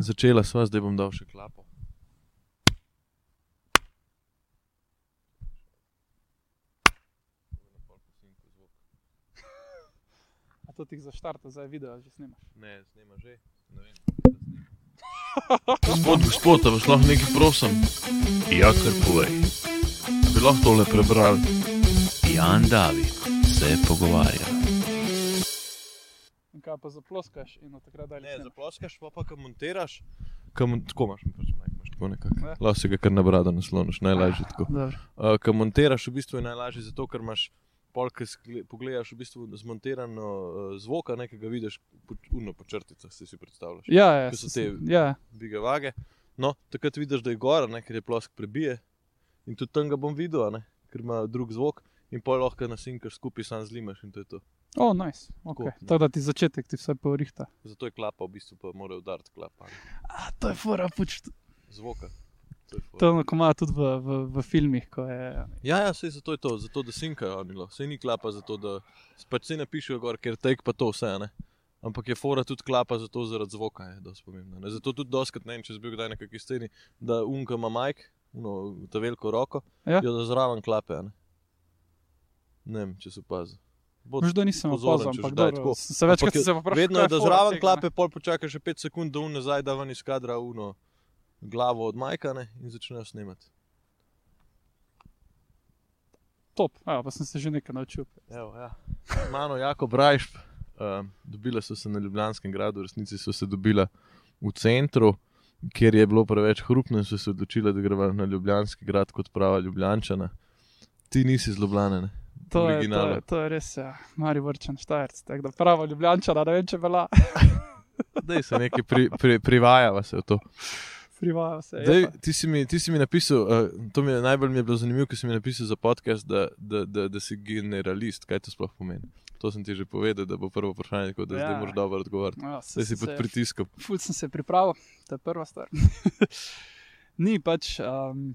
Začela sva, zdaj bom dal še klapo. A to ti za štart, zdaj video že snimaš. Ne, snema že. Ne vem. Gospod, gospod, vas lahko nekaj prosim? Ja, kar povej. Bi lahko tole prebral? Jan David se pogovarja. In kaj pa zaploskaš in od takrat dalje. Ne, snemaš. zaploskaš, pa pa kam montiraš. Kam, tako imaš, pač, ne, imaš tako nekako. Ja. Lahko si ga kar na brado nasloniš, najlažje tako. Dobro. Uh, Ko montiraš, v bistvu je najlažje zato, ker imaš pol, ki pogledaš v bistvu zmontirano uh, zvok, nekaj ga vidiš po, uno, po črticah, si si predstavljaš. Ja, ja, Ko so se- te- ja, Bige vage. No, takrat vidiš, da je gora, ne, ker je plosk prebije. In tudi tam ga bom videl, ne, ker ima drug zvok. In pol lahko nasinkaš skupaj, sam zlimaš in to je to. O, oh, nice. Okay. Tako, Tako da ti začetek ti vse porihta. Zato je klapa, v bistvu pa mora udariti klapa. ne. A, to je fora, puč. Zvoka. To. To je ono, ko ima tudi v, v, v filmih, je. Ja, ja, sej zato je to, zato da sinkajo oni. Sej ni klapa zato, da pač se napišejo gor, ker tek pa to vse, ne. Ampak je fora tudi klapa zato zaradi zvoka, je dosti pomembna. Ne. Zato tudi doskrat, ne vem, če si bil kdaj na kakšni sceni, da unka ima majk, no, ta veliko roko, Ja. jo da zraven klape, ne. Ne vem, če se opazi. Bod Možda nisem pozoren, opazil, če ampak dobro. tako. Se večkrat se vprašam. Vedno je, da zraven klape, pol počakaš še 5 sekund, da un nazaj da ven iz kadra uno glavo od majka ne, in začnejo snemati. Top, ja, pa sem se že nekaj naučil. Evo, ja. Mano, jako Brajš, uh, dobila so se na Ljubljanskem gradu, v resnici so se dobila v centru, kjer je bilo preveč hrupno in so se odločila, da greva na Ljubljanski grad kot prava Ljubljančana. Ti nisi iz To je, to, je, to je res, ja. Mari vrčen štajerc, tako da pravo ljubljančana, ne vem, če vela. Dej se nekaj pri, pri, privajava se v to. Privaja se. Dej, pa. ti, si mi, ti si mi napisal, uh, to mi je najbolj mi je bilo zanimivo, ker si mi napisal za podcast, da, da, da, da si generalist. Kaj to sploh pomeni? To sem ti že povedal, da bo prvo vprašanje, tako da ja. Ja. zdaj moraš dobro odgovoriti. Ja, Zdaj si pod pritiskom. Ful sem se pripravil, to je prva stvar. Ni pač. Um,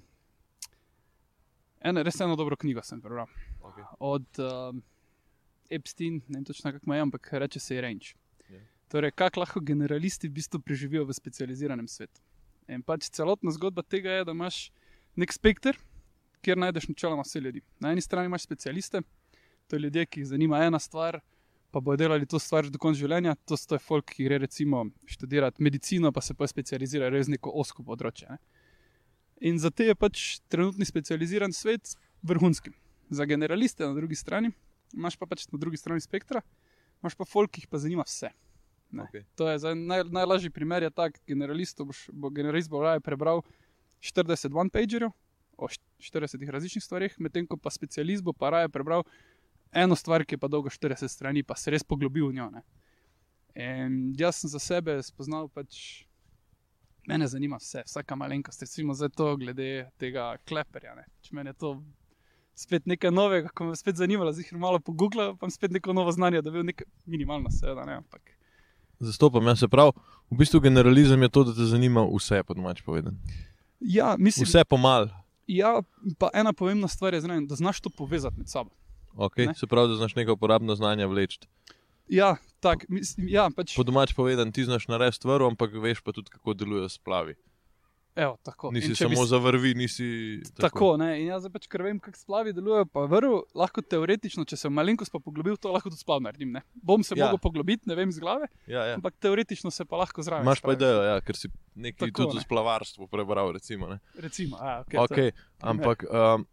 eno, res eno dobro knjigo sem prebral. Okay. Od um, Epstein, ne vem točno kako ima, ampak reče se je Range. Ja. Torej, kako lahko generalisti v bistvu preživijo v specializiranem svetu. In pač celotna zgodba tega je, da imaš nek spekter, kjer najdeš načeloma vse ljudi. Na eni strani imaš specialiste, to je ljudje, ki jih zanima ena stvar, pa bodo delali to stvar do konca življenja. To so folk, ki gre recimo študirati medicino, pa se pa specializira res neko osko področje. Ne? In za te je pač trenutni specializiran svet vrhunski. Za generaliste na drugi strani, imaš pa pač na drugi strani spektra, imaš pa folk, ki jih pa zanima vse. Ne. Okay. To je naj, najlažji primer, je tak, generalist boš, bo generalist bo raje prebral 40 one-pagerjev o št- 40 različnih stvareh, medtem ko pa specialist bo pa raje prebral eno stvar, ki je pa dolga 40 strani, pa se res poglobil v njo. Ne. In jaz sem za sebe spoznal pač. Mene zanima vse, vsaka malenkost, recimo za to, glede tega kleperja. Ne. Če je to spet nekaj novega, ko me spet zanimalo, zdaj jih malo pogooglal, pa spet neko novo znanje, da bi bil nekaj minimalno, seveda, ne, ampak Zastopam, jaz se prav. V bistvu generalizem je to, da te zanima vse, po domač povedan. Ja, mislim, Vse pomal. ja, pa ena pomembna stvar je, zraven, da znaš to povezati med sabo. Okay? Ne. Se pravi, da znaš neko uporabno znanje vleči. Ja, tak, mislim, ja, pač, Po domač povedan, ti znaš narediti stvar, ampak veš pa tudi, kako delujejo splavi. Evo, tako. Nisi In če bi samo s- zavrvi, nisi. Tako, ne, in jaz zdaj pač, ker vem, kako splavi delujejo, pa vrl, lahko teoretično, če se v malenkost pa poglobil, to lahko tudi splav naredim. Ne. Bom se Ja. ja. mogel poglobiti, ne vem iz glave, Ja, ja. ampak teoretično se pa lahko zraven. Imaš pa idejo, ja, ker si nekaj Tako, tudi ne. o splavarstvu prebral. Recimo, ne. Recimo, a, okay, to okay, je- ampak um,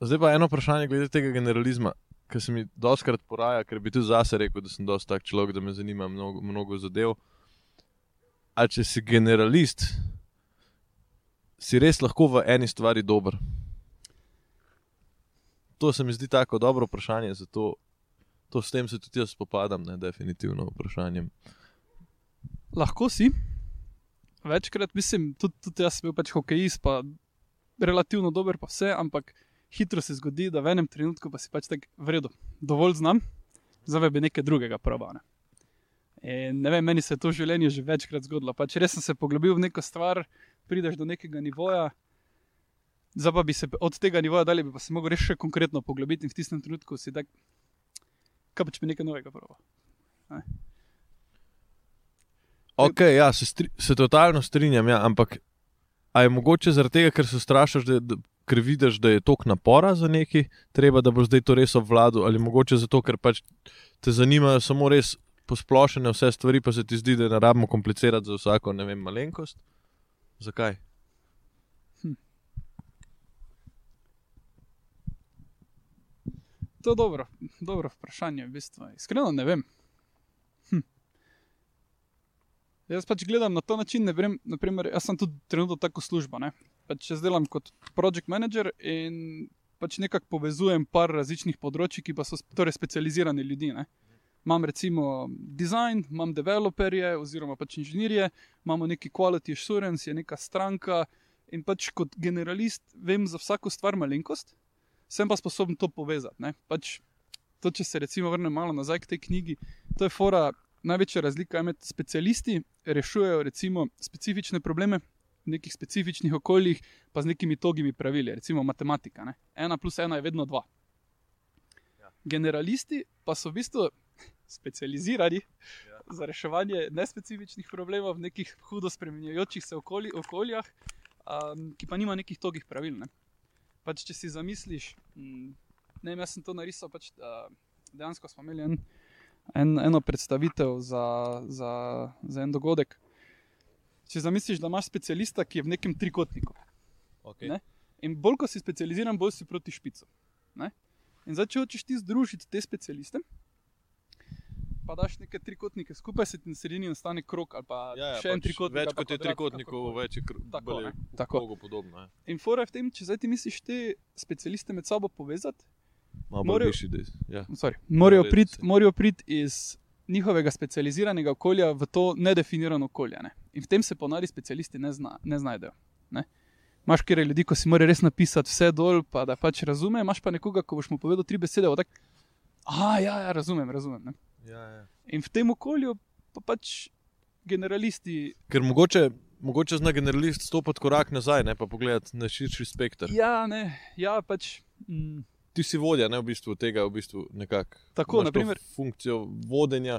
zdaj pa eno vprašanje glede tega generalizma, ki se mi doskrat poraja, ker bi tudi zase rekel, da sem dosti tak človek, da me zanima mnogo, mnogo zadev. A če si generalist, si res lahko v eni stvari dober? To se mi zdi tako dobro vprašanje, zato to s tem se tudi jaz spopadam, ne definitivno vprašanjem. Lahko si. Večkrat mislim, tudi, tudi jaz sem bil pač hokejist, pa relativno dober, pa vse, ampak hitro se zgodi, da v enem trenutku pa si pač tako vredno, dovolj znam, zdaj bi nekaj drugega probane. In ne vem, meni se je to v življenju že večkrat zgodilo. Pač res sem se poglobil v neko stvar, prideš do nekega nivoja, zdaj pa bi se od tega nivoja dalje, bi pa se mogel res še konkretno poglobiti in v tistem trenutku si tak, kaj pa če bi nekaj novega probal. Ok, ja, se, stri, se totalno strinjam, ja, ampak je mogoče zaradi tega, ker se strašiš, da, da, ker vidiš, da je tok napora za neki, treba, da bo zdaj to res obvladal, ali mogoče zato, ker pač te zanimajo samo res posplošene vse stvari, pa se ti zdi, da ne rabimo komplicirati za vsako, ne vem, malenkost. Zakaj? To je dobro, dobro vprašanje, v bistvu. Iskreno ne vem. Hm. Jaz pač gledam na to način, ne vem, naprimer, jaz sem tudi trenutno tako služba. Ne? Pač jaz delam kot project manager in pač nekako povezujem par različnih področji, ki pa so torej specializirani ljudi. Ne? Imam recimo design, imam developerje oziroma pač inženirje, imamo neki quality assurance, je neka stranka in pač kot generalist vem za vsako stvar malenkost, sem pa sposoben to povezati. Ne? Pač to, če se recimo vrnem malo nazaj k tej knjigi, to je fora. Največja razlika je med specialisti, rešujejo recimo specifične probleme v nekih specifičnih okoljih, pa z nekimi togimi pravili, recimo matematika. Ne? Ena plus ena je vedno dva. Generalisti pa so v bistvu specializirani Ja. za reševanje nespecifičnih problemov v nekih hudo spremenjajočih se okoli, okoljah, um, ki pa nima nekih togih pravil. Ne? Pač, če si zamisliš, mm, ne vem, jaz sem to narisal, pač, uh, dejansko smo imeli en, en, eno predstavitev za, za, za en dogodek. Če zamisliš, da imaš specialista, ki je v nekem trikotniku. Okay. Ne? In bolj ko si specializiran, bolj si proti špicu. Ne? In zdaj, če hočeš ti združiti te specialiste, pa daš neke trikotnike skupaj, se ti na sredini nastane krok ali pa Ja, ja, še en pač trikotnik. Več kot je trikotnikov, več je kr- Tako, je. Tako. podobno. Ja. In fora je v tem, če zdaj ti misliš te specialiste med sabo povezati, Morajo-. Ja. sorry, morajo priti prit iz njihovega specializiranega okolja v to nedefinirano okolje. Ne? In v tem se ponari specialisti ne, zna, ne znajdejo. Ne? Imáš kjer ljudi, ko si mora res napisati vse dol, pa da pač razume, imaš pa nekoga, ko boš mu povedal tri besede, bo tak, ah, ja, ja, razumem, razumem. Ne? Ja, ja. In v tem okolju pa pač generalisti. Ker mogoče, mogoče zna generalist stopiti korak nazaj, ne pa pogledati na širši spekter. Ja, ne, ja, pač. Mm, Ti si vodja, ne v bistvu tega, v bistvu nekako. Tako, Imaš to naprimer- Funkcijo vodenja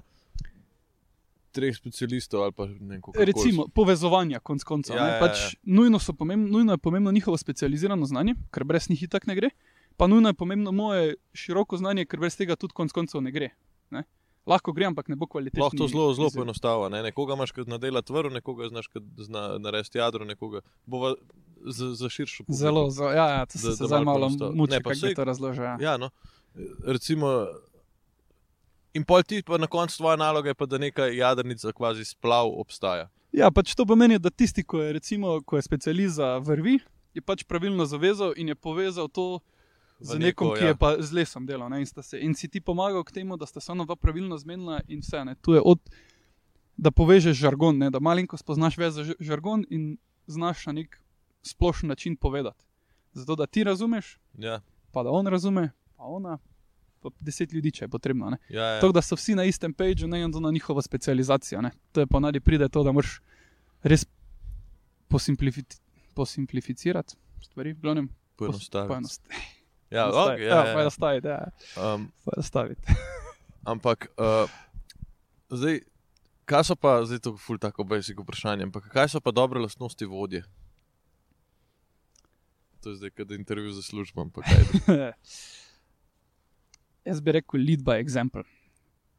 treh specialistov ali pa ne vem, recimo, povezovanja, konc koncev. Ja, Ja, ja, pač ja. nujno, so pomembno, nujno je pomembno njihovo specializirano znanje, ker brez njih itak ne gre. Pa nujno je pomembno moje široko znanje, ker brez tega tudi konc koncev ne gre. Ne? Lahko gre, ampak ne bo kvalitetno. Lahko to zelo, zelo poenostavlja. Ne? Nekoga imaš, ki zna delati vrv, nekoga znaš, ki zna narediti jadro, nekoga bova za, za širšo publiko. Zelo, zelo, ja, ja, to Da- se da zdaj malo muči, kako saj- to razložil. Ja. Ja, no. Recimo, in pol ti pa na koncu tvoja naloga je pa, da neka jadrnica kvazi splav obstaja. ja, pač to pomeni, da tisti, ko je, recimo, ko je specialist za vrvi, je pač pravilno zavezal in je povezal to. Z nekom, neko, ki ja. je pa z lesom delal, ne, in, se, in si ti pomagal k temu, da sta se ona dva pravilno zmenila, in vse. Ne. Tu je od, da povežeš žargon, ne, da malenko spoznaš več za žargon in znaš na nek splošen način povedati. Zato, da ti razumeš, Ja, pa da on razume, pa ona, pa deset ljudi, če je potrebno. Ne. ja, ja. Tako da so vsi na istem pageu, ne in to na njihovo specializacijo. Ne. To je ponadi pride to, da moraš res posimplifi- posimplificirati stvari, v glavnem poenostaviti. poenostaviti. Ja, okay, ja, ja, ja. poenostaviti, ja. Um, Poenostaviti. ampak, uh, zdaj, kaj so pa, zdaj to je ful tako basic vprašanje, ampak kaj so pa dobre lastnosti vodje? To je zdaj, kada intervju za službo, ampak kaj. Jaz bi rekel lead by example.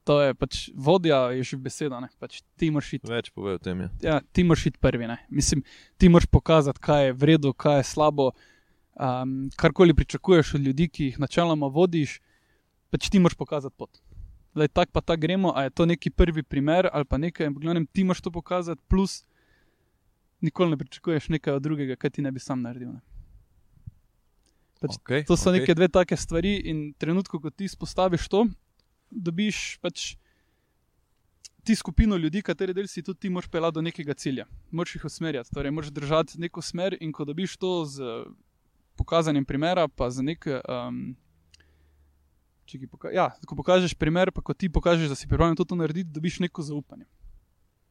To je pač vodja, je že beseda. ne. Pač ti moraš iti Več pove o tem. Ja. ja, ti moraš iti prvi. Ne. Mislim, ti moraš pokazati, kaj je v redu, kaj je slabo. Um, karkoli pričakuješ od ljudi, ki jih načeloma vodiš, pač ti moraš pokazati pot. Zdaj, tak pa tak gremo, a je to neki prvi primer ali pa nekaj, v glavnem ti moraš to pokazati, plus nikoli ne pričakuješ nekaj od drugega, kaj ti ne bi sam naredil. Ne. Pač Okay, To so okay. okay. neke dve take stvari, in trenutku, ko ti izpostaviš to, dobiš pač ti skupino ljudi, kateri del si tudi ti moraš pelati do nekega cilja. Moraš jih usmerjati, torej moraš držati neko smer, in ko dobiš to z pokazanjem primera, pa z nek. Um, če poka ja, pokažeš primer, pa ko ti pokažeš, da si pripravljen to, to narediti, dobiš neko zaupanje.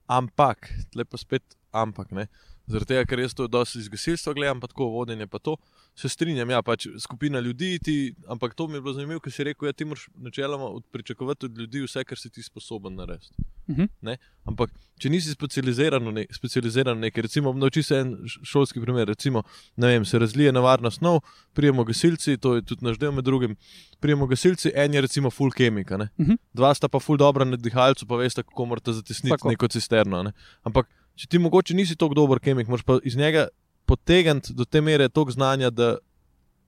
Ampak, tle pa spet ampak ne. Zaradi tega, ker jaz to dosti iz gasilstva gledam, pa tako vodenje, pa to se strinjam. Ja, pač skupina ljudi, ti, ampak to mi je bilo zanimivo, ker si rekel, da ja, ti moraš načeloma od- pričakovati od ljudi vse, kar si ti sposoben narediti. Mhm. Ne? Ampak, če nisi specializiran v ne, specializiran nekaj, recimo, nauči se en šolski primer, recimo, vem, se razlije nevarna snov, prijemo gasilci, to je tudi naš del med drugim. Prijemo gasilci, en je recimo full kemika, ne? Mhm. dva sta pa full dobra na dihalcu, pa veste, kako morate zatisniti Tako. neko cisterno. Ne? Ampak, če ti mogoče nisi tako dober kemik, moraš pa iz njega potegniti do te mere toliko znanja, da,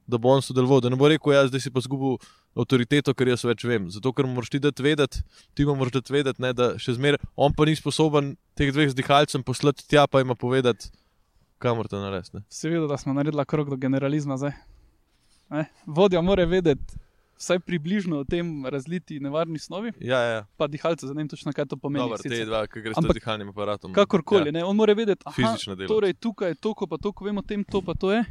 da bo on sodeloval, da ne bo rekel, jaz zdaj si pa zgubil avtoriteto, ker jaz več vem. Zato, ker moraš ti dati vedeti, ti mu moraš dati vedeti, ne, da še zmeraj on pa ni sposoben teh dveh z dihalcem poslati tja, pa ima povedati, kamor te narediti. ne. Se vidi, da smo naredili krok do generalizma zdaj. Ne? Vodja mora vedeti vsaj približno o tem razliti nevarni snovi, Ja, ja, pa dihalce, ne vem točno, kaj to pomeni. dobro, te dva, ki greš Ampak dihalnim aparatom. Kakorkoli, Ja, ne, on mora vedeti, aha, fizično delo. torej tukaj je to, pa to, ko vemo o tem, to pa to je.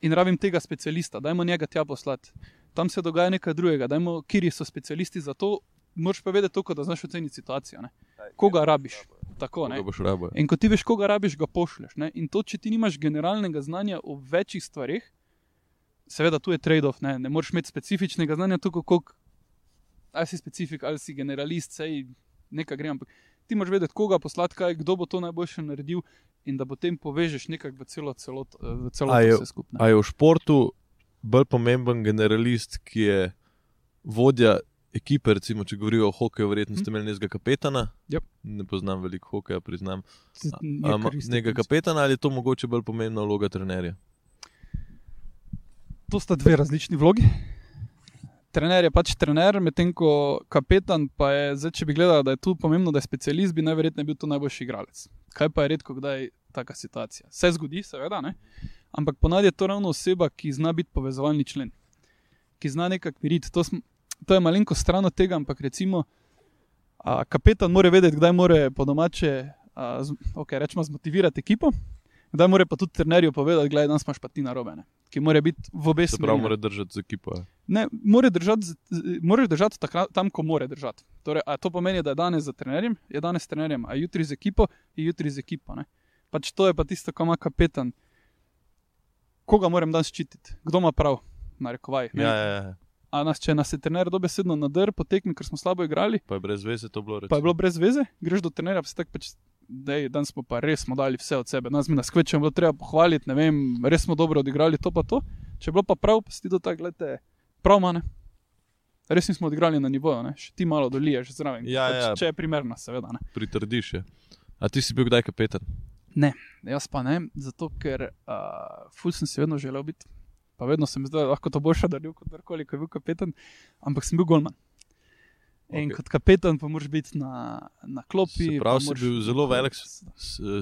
In rabim tega specialista, dajmo njega tja poslati. Tam se dogaja nekaj drugega, dajmo, kjer so specialisti za to. Moraš pa vedeti to, da znaš oceniti situacijo. Ne? Koga rabiš? Tako, ne? Koga rabo. In ko ti veš, koga rabiš, ga pošleš. Ne? In to, če ti nimaš generalnega znanja o večjih stvarih, seveda tu je trade-off, ne, ne moreš imeti specifičnega znanja, tako kot ali si specifik ali si generalist, sej nekaj gre, ampak ti moraš vedeti, koga poslati, kaj, kdo bo to najboljše naredil in da potem povežeš nekako v celo celot, v A celot je- vse skupaj. A je v športu bolj pomemben generalist, ki je vodja ekipe, recimo, če govorijo o hokeju, verjetno ste imeli nekega kapetana. Yep. Ne poznam veliko hokeja, priznam. Isto Nekega kapetana ali je to mogoče bolj pomembna vloga trenerja? To sta dve različni vlogi. Trener je pač trener, medtem ko kapetan pa je, zdaj, če bi gledal, da je tu pomembno, da je specialist, bi najverjetneje bil to najboljši igralec. Kaj pa je redko kdaj taka situacija? Se zgodi, seveda, ne? ampak ponavadi je to ravno oseba, ki zna biti povezovalni člen, ki zna nekako miriti. To, sm, to je malenko stran od tega, ampak recimo a, kapetan mora vedeti, kdaj mora po domače, a, z, okay, rečemo, zmotivirati ekipo. Kdaj mora pa tudi trenerju povedati, da danes imaš pa ti narobe, ne? Ki mora biti v obe Se smeri. pravi, ne. mora držati z ekipo. ja. Ne, mora držati, moraš držati takrat, tam, ko mora držati. Torej, a to pomeni, da je danes za trenerjem, je danes trenerjem, a jutri z ekipo, je jutri z ekipo. Ne? Pač to je pa tisto, kar ima kapetan. Koga moram danes ščititi, kdo ima prav, narekovaj. ne. Ja, ja, ja. A nas, če nas je trener dobesedno nadr po tekmi, ker smo slabo igrali, Pa je brez veze to bilo. pa je recimo. bilo brez veze, greš do trenerja, pa si tak pač. Dej, danes smo pa res smo dali vse od sebe, danes mi nas kvečem, bilo treba pohvaliti, ne vem, res smo dobro odigrali to pa to. Če je bilo pa prav, pa si do tega, gledaj, prav mane. Res nismo odigrali na nivoju, ne? še ti malo doliješ zraven. Ja, pač, ja. Če je primerno, seveda. Ne? Pritrdiš je. A ti si bil kdaj kapetan? Jaz pa ne, zato ker uh, ful sem si vedno želel biti. Pa vedno sem zdaj lahko to boljše naredil kot kdorkoli, ko je bil kapetan, ampak sem bil golman. In Ok. kot kapetan pa moraš biti na, na klopi. Se pa pravi, si bil zelo velik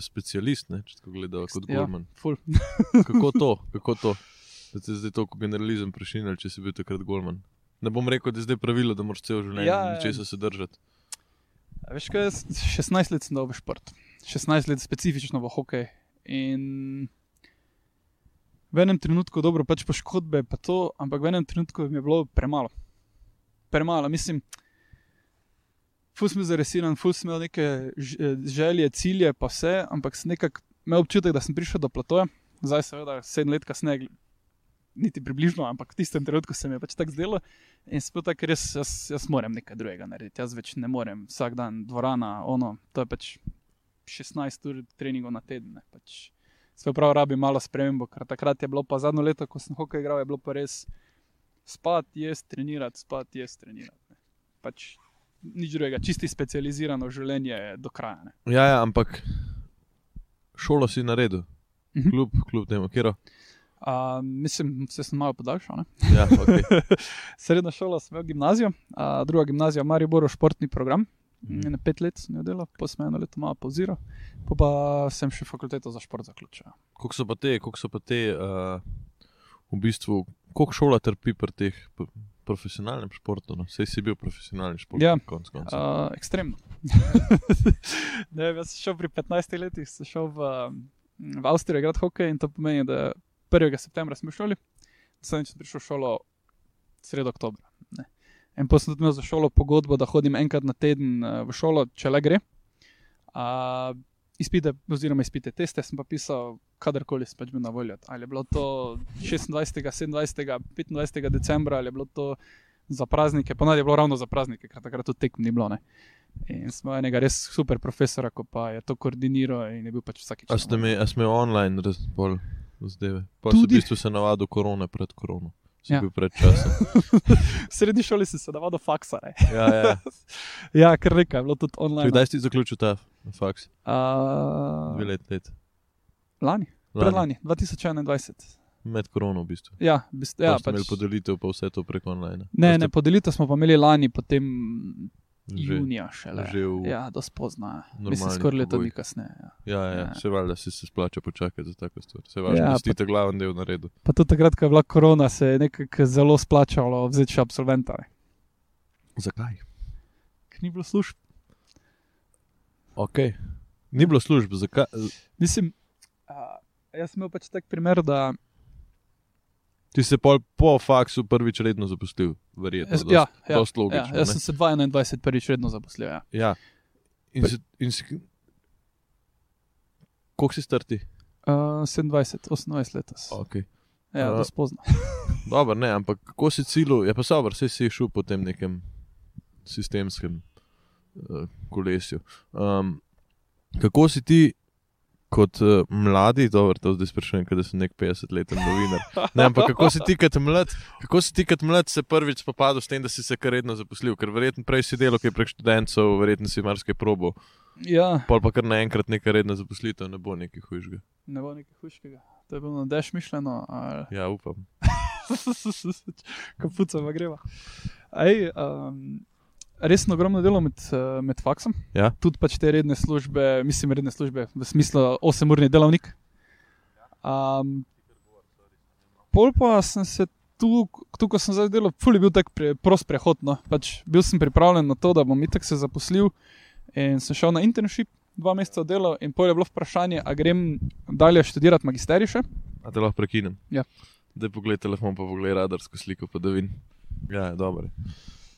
specialist, ne, če tako gledamo kot Ja. Gorman. Kako to? Kako to? Da te zdaj toliko generalizem prešinil, če si bil takrat Gorman. Ne bom rekel, da je zdaj pravilo, da moraš cel življenje Ja, ja, ja. česa se držati. Veš, kaj, jaz 16 let sem dal v šport, 16 let specifično v hokej. In v enem trenutku, dobro, pač poškodbe, pa to, ampak v enem trenutku mi je bilo premalo. Premalo, mislim. Ful sem bil zaresiran, ful sem imel neke eh, želje, cilje, pa vse, ampak sem nekako imel občutek, da sem prišel do platoja. Zdaj, seveda, sedem let kasneje, niti približno, ampak v tistem trenutku se mi je pač tako zdelo. In spet tako, res jaz, jaz moram nekaj drugega narediti. Jaz več ne morem vsak dan dvorana, ono, to je pač 16 ur treningov na teden. ne, Pač. Se pravi, rabi malo spremembo, ker takrat je bilo pa zadnjo leto, ko sem hokej igral, je bilo pa res spati, jesti, trenirati, spati, jesti, trenirati. Ne. Pač nič drugega, čisti specializirano življenje do kraja. Ne. Ja, ja, ampak šolo si naredil, Mhm. kljub, kljub temu, kjer. A, mislim, se sem malo podaljšal. Ne. Ja, okay. Srednja šola sem imel gimnazijo, a, druga gimnazija Maribor, športni program. Mm. Pet let sem jo delal, pa sem eno leto malo pauziral, pa, pa sem še fakulteto za šport zaključil. Koliko so pa te, koliko so pa te uh, v bistvu, koliko šola trpi pri teh profesionalnem športu? No? Sej si bil profesionalni šport, Ja. konc koncev. Uh, ekstremno. ne, jaz sem šel pri 15 letih, sem šel v, v Avstrijo igrati hokej in to pomeni, da 1. septembra smo šoli, sem prišel v šolo sredo oktobra. Ne. In potem sem tudi imel za šolo pogodbo, da hodim enkrat na teden eh, v šolo, če le gre. Uh, izpite, oziroma izpite teste, sem pa pisal, kadarkoli sem pač bil na voljo. Ali je bilo to 26., 27., 25. decembra, ali je bilo to za praznike, ponavadi je bilo ravno za praznike, ker takrat tudi tekm ni bilo. Ne. In smo enega res super profesora, ko pa je to koordiniral in je bil pač vsakič. A na ste a sme online razbol zdaj? Pa si v Tudi. bistvu se navadil korone pred korono. Si Ja. bil pred časom. V srednji šoli si se navadil faksa. Ne. Ja, ja. Ja, kar nekaj, bilo tudi online. Kdaj si zaključil ta faks? Uh, Dve leti, let. lani, predlani, 2021. Med korono v bistvu. Ja, bist, Ja, ste imeli pač, podelitev, pa vse to prek online. ne, ne, podelitev smo pa imeli lani, potem Že, junija šele. že v, ja. Do spozna. Mislim, skoraj leto dni kasneje. Ja. Ja, ja, Ja. se valjda si se splača počakati za tako stvar. Se valjda, Ja, ja, da ste glaven del naredil. Pa tudi takrat, ko je bila korona, se je nekako zelo splačalo vzeti absolventa. Zakaj? Ker ni bilo služb. Ok. Ni bilo služb, zakaj? Mislim, a, jaz sem imel pač tak primer, da. Ti si se pol po faksu prvič redno zaposlil, verjetno. Dost- ja, ja, dost ja, logično. jaz ne? sem se 21 prvič redno zaposlil. Ja. Ja. In, si, in si, koliko si strti? Uh, 27, 28 letos. Okay. Ja, A- do spozna. Dobro, ne, ampak kako si cilil, je pa dobro, vse si šel po tem nekem sistemskem uh, kolesju. Um, kako si ti kot uh, mladi, dobro, to zdaj sprašujem, ker sem nek 50-leten novinar. Ne, ampak kako si ti kot mlad, kako si ti kot mlad se prvič spopadel s tem, da si se kar redno zaposlil, ker verjetno prej si delal kaj prek študentov, verjetno si marsikaj probo, Ja, pol pa kar naenkrat neka redna zaposlitev, ne bo nekaj hujšega. ne bo nekaj hujšega. To je bilo na deš mišljeno. ali- Ja, upam. Kapuca pa greva. Ej, um, resno ogromno delo med, eh, med faksom. Ja. Tudi pač te redne službe, mislim, redne službe v smislu 8-urni delavnik. Um, pol pa sem se tu, tu ko sem zdaj delal, ful je bil tak pre, prost prehod. No. Pač bil sem pripravljen na to, da bom itak se zaposlil in sem šel na internship. Dva meseca delal, in pol je bilo vprašanje, ali grem dalje študirati magisterij še. A te lahko prekinem? Ja. Da pogled telefon, pa pogled radarsko sliko, pa da vidim. Ja, dobro.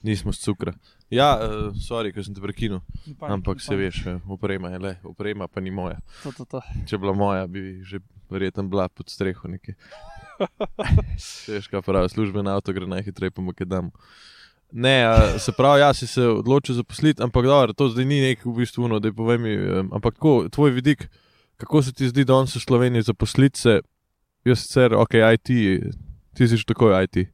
Nismo s cukra. Ja, uh, sorry, ker sem te prekinil, ampak se veš, eh, oprema je le, oprema pa ni moja. To, to, to. Če bi bila moja, bi že verjetno bila pod streho nekje. Veš, kaj pravi, služben avto gre najhitreje po Makedamu. Ne, a, se pravi, jaz si se odločil zaposliti, ampak dobro, to zdaj ni nek v bistvu uno, da povem mi, em, ampak tako, tvoj vidik, kako se ti zdi danes v Sloveniji zaposliti se, jaz sicer, ok, IT, ti si že takoj IT,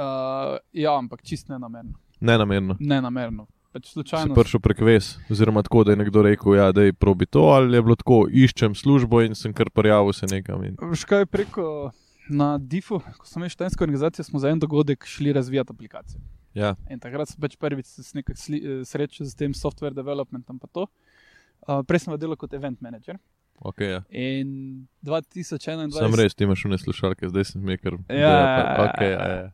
Uh, ja, ampak čist nenamerno. nenamerno. Nenamerno. Pač Si slučajno. prišel prek ves, oziroma tako, da je nekdo rekel, ja, da je probi to, ali je bilo tako, iščem službo in sem kar prijavil se nekam. In... Veš kaj preko na DIF-u, ko smo imeli študentsko organizacijo, smo za en dogodek šli razvijati aplikacijo. Ja, In takrat sem pač prvič eh, srečal z tem software developmentom. Uh, prej sem delal kot event manager. Ok, ja. In 2021. Sam res, ti imaš une slušalke, zdaj sem mi kar. Ja. okay, ja, ja.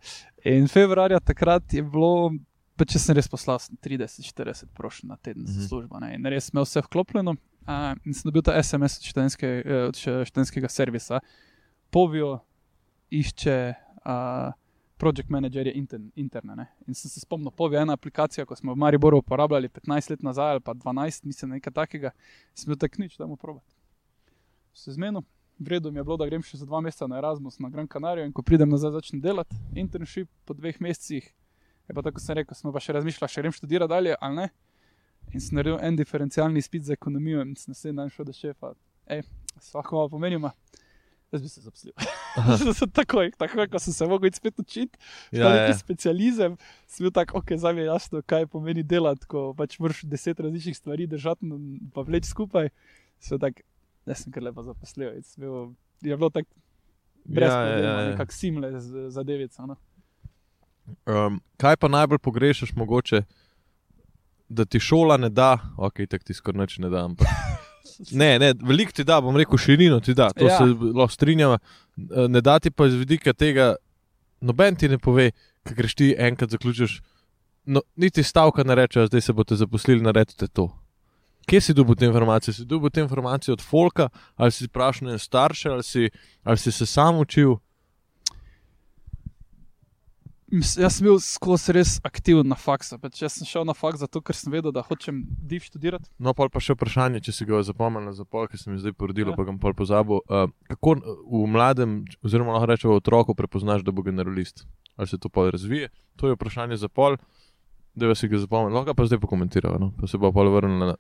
In februarja takrat je bilo, pa če sem res poslal sem 30-40 prošenj na teden za Mhm. službo. Ne? In res imel vse vklopljeno. Uh, in sem dobil ta SMS od, študentske, eh, od študentskega servisa, Povio išče uh, project managerje intern, interne. Ne? In sem se spomnil, Povio je ena aplikacija, ko smo v Mariboru uporabljali 15 let nazaj ali pa 12, mislim, nekaj takega. Sem bil tak nič, da mu probat. Se zmenil. Vredno mi je bilo, da grem še za dva meseca na Erasmus na Gran Canaria in ko pridem nazaj, začnem delati internship po dveh mesecih. Je pa tako, kot sem rekel, smo pa še razmišljali, če grem študirati dalje ali ne. In sem naredil en diferencialni izpit za ekonomijo in sem naslednji dan šel do šefa. Ej, svako malo pomenima. Jaz bi se zaposlil. takoj, takoj, ko sem se mogel spet učiti, Ja, ja, ja. specializem, sem bil tak, ok, zdaj mi je jasno, kaj pomeni delati, ko pač moraš deset različnih stvari držati in pa vleči skupaj. Sem tak, jaz sem kar lepo zaposlil. bil- Je bilo tako brez Ja, ja, problema, ja, ja. nekako simle zadevica. No. Um, kaj pa najbolj pogrešaš, mogoče, da ti šola ne da, ok, tako ti skoraj nič ne da. Ampak. Ne, ne, veliko ti da, bom rekel, širino ti da, to ja. Ja. se lahko strinjava. Eh, Ne da ti pa iz vidika tega, noben ti ne pove, kaj greš ti enkrat zaključiš. No, niti stavka ne reče, zdaj se boste zaposlili, naredite to. Kje si dobil te informacije? Si dobil te informacije od Folka, ali si vprašal starše, ali si, ali si se sam učil? jaz sem bil skozi res aktiven na faksu. Pač jaz sem šel na faks zato, ker sem vedel, da hočem div študirati. No, pol pa še vprašanje, če si ga zapomnil za pol, ki se mi zdaj porodilo, Ja. pa ga bom pozabil. Uh, kako n- v mladem, oziroma lahko rečemo v otroku, prepoznaš, da bo generalist? Ali se to pol razvije? To je vprašanje za pol, da si ga zapomnil. Lahko ga pa zdaj pokomentiramo, no? pa se bo pol vrnil na.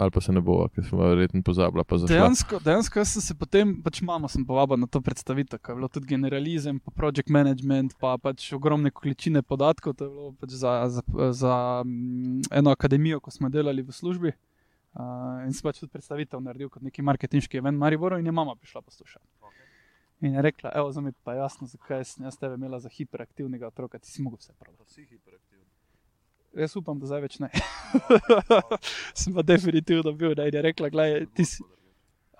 Ali pa se ne bo, ker smo verjetno zašla. Dejansko, dejansko sem se potem, pač mamo sem povabil na to predstavitev, ker je bilo tudi generalizem, pa project management, pa pač ogromne količine podatkov. To je bilo pač za, za, za mm, eno akademijo, ko smo delali v službi. Uh, in sem pač tudi predstavitev naredil kot neki marketinški event Mariboru in je mama prišla poslušati. In je rekla, evo, za me pa je jasno, zakaj sem jaz tebe imela za hiperaktivnega otroka, ti si mogel vse prav. Jaz upam, da zdaj več ne. sem pa definitivno bil, da je rekla, gledaj, ti si.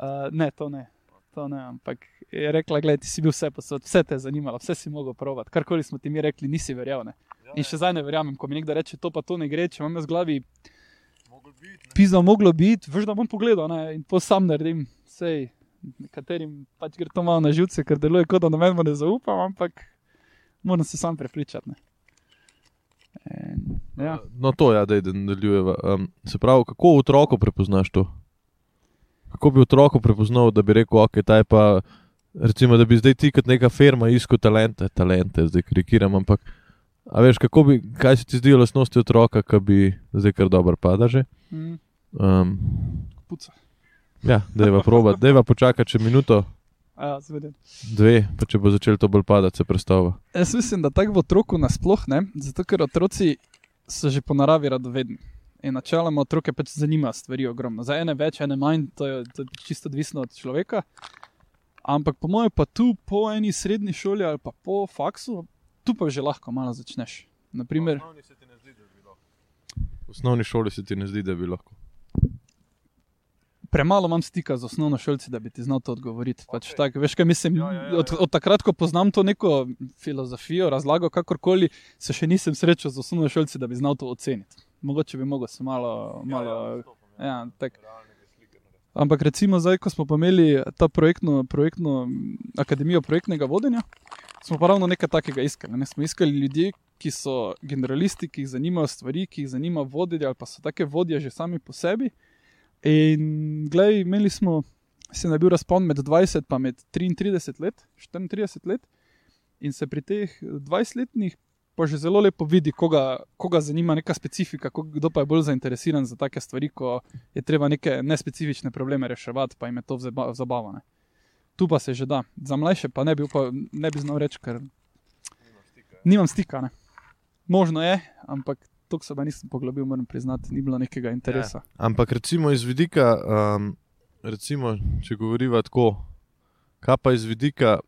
Uh, ne, to ne. To ne, ampak je rekla, gledaj, ti si bil vse posod, vse te je zanimalo, vse si mogel provati. Karkoli smo ti mi rekli, nisi verjel. Ne? In še zdaj ne verjamem, ko mi nekdo reče, to pa to ne gre, če imam jaz v glavi, pizda moglo biti, veš, da bom pogledal ne? in to sam naredim. Sej, nekaterim pač gre to malo na živce, ker deluje kot da na meni ne zaupam, ampak moram se sam prepričati. ne. In, ja. No, to je, da nadaljujeva. Um, se pravi, kako v otroku prepoznaš to? Kako bi otroku prepoznal, da bi rekel, ok, ta je pa, recimo, da bi zdaj ti kot neka firma iskal talente, talente, zdaj karikiram, ampak, a veš, kako bi, kaj se ti zdijo lastnosti otroka, ki bi zdaj kar dobro pada že? Um, puca. ja, dajva proba, dajva počakati še minuto, Ja, seveda. dve, pa če bo začel to bolj padati, se predstavlja. Jaz mislim, da tako v otroku nasploh ne, zato ker otroci so že po naravi radovedni. In načeloma otroke pač zanima stvari ogromno. Za ene več, ene manj, to je, to je čisto odvisno od človeka. Ampak po mojem, pa tu po eni srednji šoli ali pa po faksu, tu pa že lahko malo začneš. Naprimer, V osnovni šoli se ti ne zdi, da bi lahko. Premalo imam stika z osnovno šolci, da bi ti znal to odgovoriti. Pač tak, veš, kaj mislim, Ja, ja, ja, od, ja. od takrat, ko poznam to neko filozofijo, razlago, kakorkoli, se še nisem srečal z osnovno šolci, da bi znal to oceniti. Mogoče bi mogel se malo. malo ja, tak. Ampak recimo zdaj, ko smo imeli ta projektno, projektno akademijo projektnega vodenja, smo pa ravno nekaj takega iskali. Ne? Smo iskali ljudi, ki so generalisti, ki jih zanimajo stvari, ki jih zanima voditi, ali pa so take vodje že sami po sebi. In gledaj, imeli smo, se je bil razpon med 20 in med 33 let, 34 let, in se pri teh 20-letnih pa že zelo lepo vidi, koga, koga zanima neka specifika, ko- kdo pa je bolj zainteresiran za take stvari, ko je treba neke nespecifične probleme reševati, pa jim je to zabavno. Tu pa se že da, za mlajše pa ne bi, upal, ne bi znal reči, ker nimam stika. Ne. Možno je, ampak to se nisem poglobil, moram priznati, ni bilo nekega interesa. Ampak recimo iz vidika, um, recimo, če govoriva tako, kaj pa iz vidika,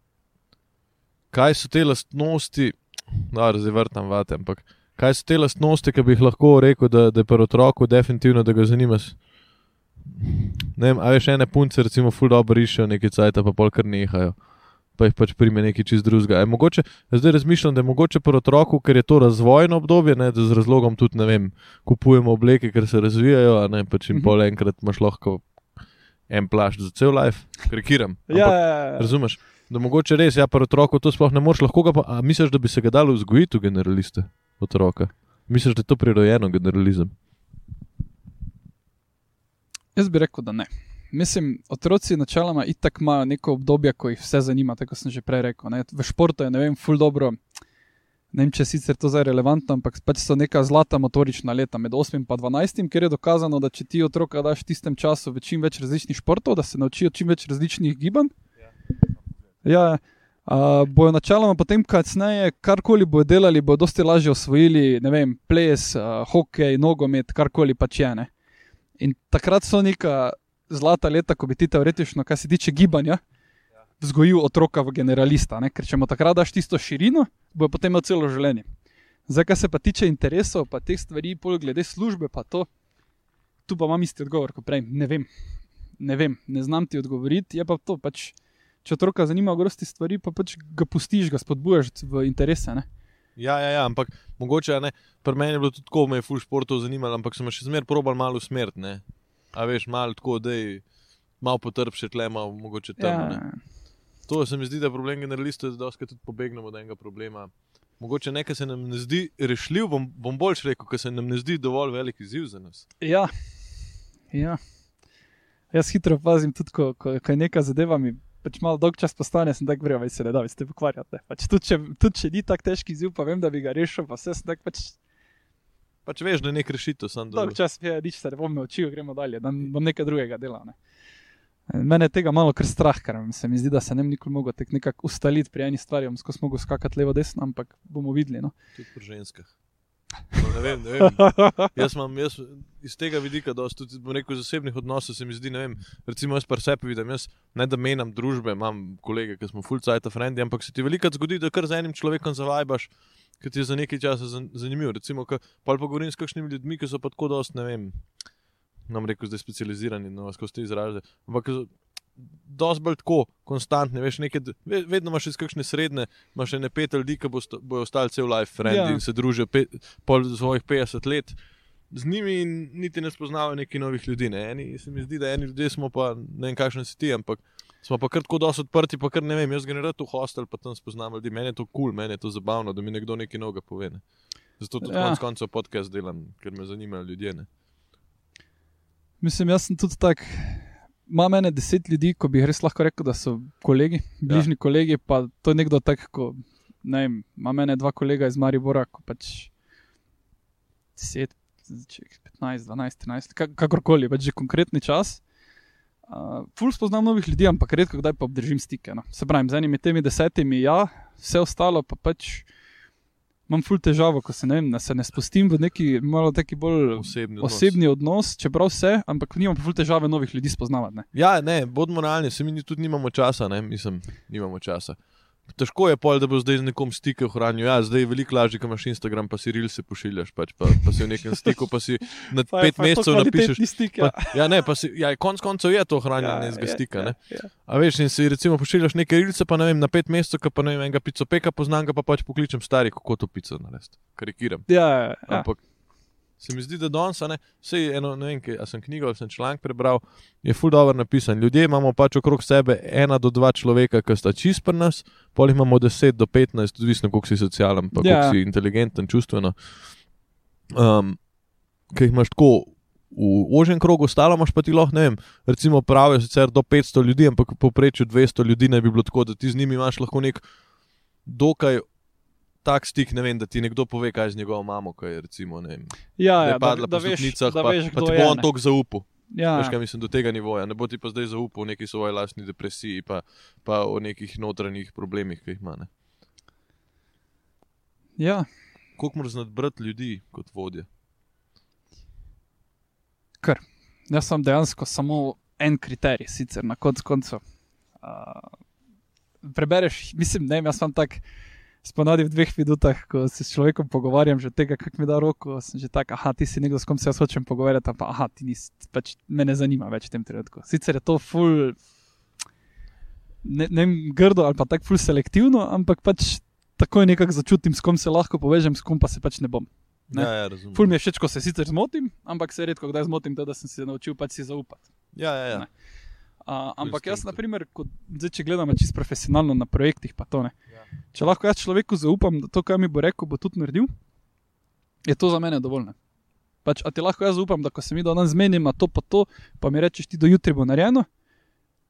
kaj so te lastnosti, da zdaj vrtam vate, ampak kaj so te lastnosti, ki bi jih lahko rekel, da, da je pri otroku definitivno, da ga zanima. s- Ne vem, a veš, ene punce, recimo, ful dobro rišejo nekaj cajt, pa pol kar nehajo. Pa jih pač prime nekaj čist drugega. Je Mogoče, zdaj razmišljam, da je mogoče pri otroku, ker je to razvojno obdobje, ne, da z razlogom tudi ne vem, kupujemo obleke, ker se razvijajo, a ne pač in Mhm. pol enkrat imaš lahko en plašč za cel life, krikiram. Ja, Ampak, ja, ja. Razumeš? Da mogoče res, ja, pri otroku to sploh ne moreš, lahko ga pa, a misliš, da bi se ga dalo vzgojiti v generaliste otroka? Misliš, da je to prirojeno generalizem? Jaz bi rekel, da ne. Mislim, otroci načeloma itak imajo neko obdobje, ko jih vse zanima, tako sem že prej rekel. Ne. V športu je, ne vem, ful dobro. Ne vem, če sicer to zdaj relevantno, ampak pač so neka zlata motorična leta med 8 in 12, ker je dokazano, da če ti otroka daš v tistem času v čim več različnih športov, da se naučijo čim več različnih gibanj. Ja, uh, bojo načeloma potem, kasneje, karkoli bojo delali, bojo dosti lažje osvojili, ne vem, ples, uh, hokej, nogomet, karkoli pač je. Ne. In takrat so neka zlata leta, ko bi ti teoretično, kar se tiče gibanja, vzgojil otroka v generalista. Ne? Ker če mu takrat daš tisto širino, bo potem imel celo življenje. Zdaj, kar se pa tiče interesov, pa teh stvari, pol glede službe, pa to, tu pa imam isti odgovor kot prej. Ne vem, ne vem, ne znam ti odgovoriti. Je pa to pač, če otroka zanima grosti stvari, pa pač ga pustiš, ga spodbujaš v interese. Ne? Ja, ja, ja, ampak mogoče, ne, pri meni je bilo tudi tako, me je full športov zanimalo, ampak sem še zmeraj probal malo usmeriti. A veš, malo tako, da je malo potrp še tle, malo mogoče tam. Ja. Ja, To se mi zdi, da je problem generalistov, da doskrat tudi pobegnemo od enega problema. Mogoče nekaj se nam ne zdi rešljiv, bom, bom boljš rekel, ker se nam ne zdi dovolj velik izziv za nas. Ja. ja. Jaz hitro pazim, tudi ko, ko, ko je neka zadeva mi pač malo dolg čas postane, sem tako vrel, se ne da, ste pokvarjate. Pač tudi, če, tudi če ni tako težki izziv, pa vem, da bi ga rešil, pa vse sem tak pač. Pač veš, da je nek rešitev, dolg čas, je, nič se ne bom naučil, gremo dalje, da bom nekaj drugega delal. Ne. Mene je tega malo kar strah, ker se mi zdi, da se ne bi nikoli mogel nekako ustaliti pri eni stvari, ko smo mogli skakati levo, desno, ampak bomo videli. No. Tudi pri ženskah. No, ne vem, ne vem. Jaz imam jaz iz tega vidika, da tudi rekel, zasebnih odnosov se mi zdi, ne vem, recimo jaz pa sebe vidim, jaz ne da menjam družbe, imam kolege, ki smo full cajt frendi, ampak se ti veliko zgodi, da kar z enim človekom zavajbaš, ki ti je za nekaj časa zanimiv. Recimo, pa pa govorim s kakšnimi ljudmi, ki so pa tako dost, ne vem, nam rekel, zdaj specializirani, no, skozi te izraze. Ampak dosti bolj tako, konstantne, veš, nekaj, vedno imaš iz kakšne srednje, imaš še ne pet ljudi, ki bojo ostali cel life friend ja. in se družijo pet, pol svojih 50 let. Z njimi niti ne spoznavajo neki novih ljudi. Ne. Eni, se mi zdi, da eni ljudje smo pa ne vem, kakšen si ti, ampak smo pa kar tako dosti odprti, pa kar ne vem, jaz grem v hostel, pa tam spoznam ljudi. Meni je to kul, cool, meni je to zabavno, da mi nekdo nekaj novega pove. Ne. Zato tudi ja. konec koncev podcast delam, ker me zanimajo ljudje. Ne. Mislim, jaz sem tudi tak ima mene deset ljudi, ko bi res lahko rekel, da so kolegi, bližnji ja. kolegi. Pa to je nekdo tak, ko ne vem, ima mene dva kolega iz Maribora, ko pač 10, 15, 12, 13, kakorkoli, pač že konkretni čas. Uh, ful spoznam novih ljudi, ampak redko kdaj pa obdržim stike. No. Se pravi, z enimi temi desetimi, ja, vse ostalo pa pač imam ful težavo, ko se ne, vem, se ne spustim v neki malo bolj osebni, osebni odnos. odnos, čeprav vse, ampak nimam ful težave novih ljudi spoznavati. Ne. Ja, ne, bodimo realni, se mi tudi nimamo časa, ne, mislim, nimamo časa. Težko je pol, da bo zdaj nekom stike ohranil. Ja, zdaj je veliko lažje, ko imaš Instagram, pa si ril se pošiljaš, pač, pa, pa si v nekem stiku, pa si na pa pet mesecev napišeš. Stik, ja. Pa, ja, ne, pa si, ja, konc koncev je to ohranjanje ja, nekega stika. Ja, ja. A veš, in si recimo pošiljaš neke rilce, pa ne vem, na pet mesecev, pa ne vem, enega pico peka poznam, pa pač pokličem stari, kako to pico narediti. Karikiram. Ja, ja, ja. Ampak, Se mi zdi, da danes, vse eno, ne vem, kaj sem knjigo ali sem članek prebral, je ful dobro napisan. Ljudje imamo pač okrog sebe ena do dva človeka, ki sta čist pri nas, pol imamo deset do petnajst, odvisno koliko si socialen, pa ja. koliko si inteligenten, čustveno. Um, Kaj imaš tako v ožjem krogu, ostalo imaš pa ti lahko, ne vem, recimo pravijo sicer do 500 ljudi, ampak poprečju 200 ljudi ne bi bilo tako, da ti z njimi imaš lahko nek dokaj tak stik, ne vem, da ti nekdo pove, kaj z njegovo mamo, kaj je recimo, ne vem. Ja, ja, padla da, po stopnicah, pa, pa ti bo on tok zaupal. Ja. Veš, kaj mislim, do tega nivoja. Ne bo ti pa zdaj zaupal o neki svoji lastni depresiji, pa, pa o nekih notranjih problemih, ki jih ima. Ne? Ja. Kako moraš nadbrati ljudi kot vodje? Ker jaz sem dejansko samo en kriterij, sicer na koncu. Uh, prebereš, mislim, ne, jaz sem tak sponadi v dveh minutah, ko se s človekom pogovarjam, že tega, kako mi da roko, sem že tak, ah, ti si nekdo, s kom se jaz hočem pogovarjati, pa ah, ti nisi, pač me ne zanima več v tem trenutku. Sicer je to ful, ne, ne vem, grdo ali pa tako ful selektivno, ampak pač tako je nekako začutim, s kom se lahko povežem, s kom pa se pač ne bom. Ne? Ja, ja, ful mi je všeč, ko se sicer zmotim, ampak se redko kdaj zmotim, to, da sem se naučil pač si zaupati. Ja, ja, ja. Uh, ampak jaz, na primer, kot, zdaj, če gledam čisto profesionalno na projektih, pa to ne. Če lahko jaz človeku zaupam, da to, kar mi bo rekel, bo tudi naredil, je to za mene dovolj. Pač, a ti lahko jaz zaupam, da ko se mi danes zmenimo, to pa to, pa mi rečeš, ti do jutri bo narejeno.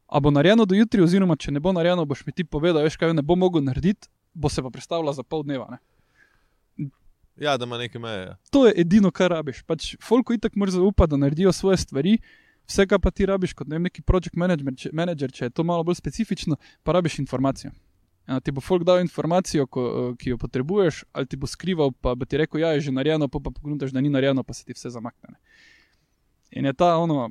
A bo narejeno do jutri, oziroma če ne bo narejeno, boš mi ti povedal, veš, kaj ne bo mogel narediti, bo se pa predstavljala za pol dneva. Ne? Ja, da ima nekaj meje. Ja. To je edino, kar rabiš. Pač, Folko itak mora zaupati, da naredijo svoje stvari. Vse, kar pa ti rabiš, kot ne vem, neki project manager, če je to malo bolj specifično, pa rabiš informacijo. Ti bo folk dal informacijo, ko, ki jo potrebuješ, ali ti bo skrival, pa bi ti rekel, ja, je že narejeno, pa pa pogledaš, da ni narejeno, pa se ti vse zamakne. In je ta ono,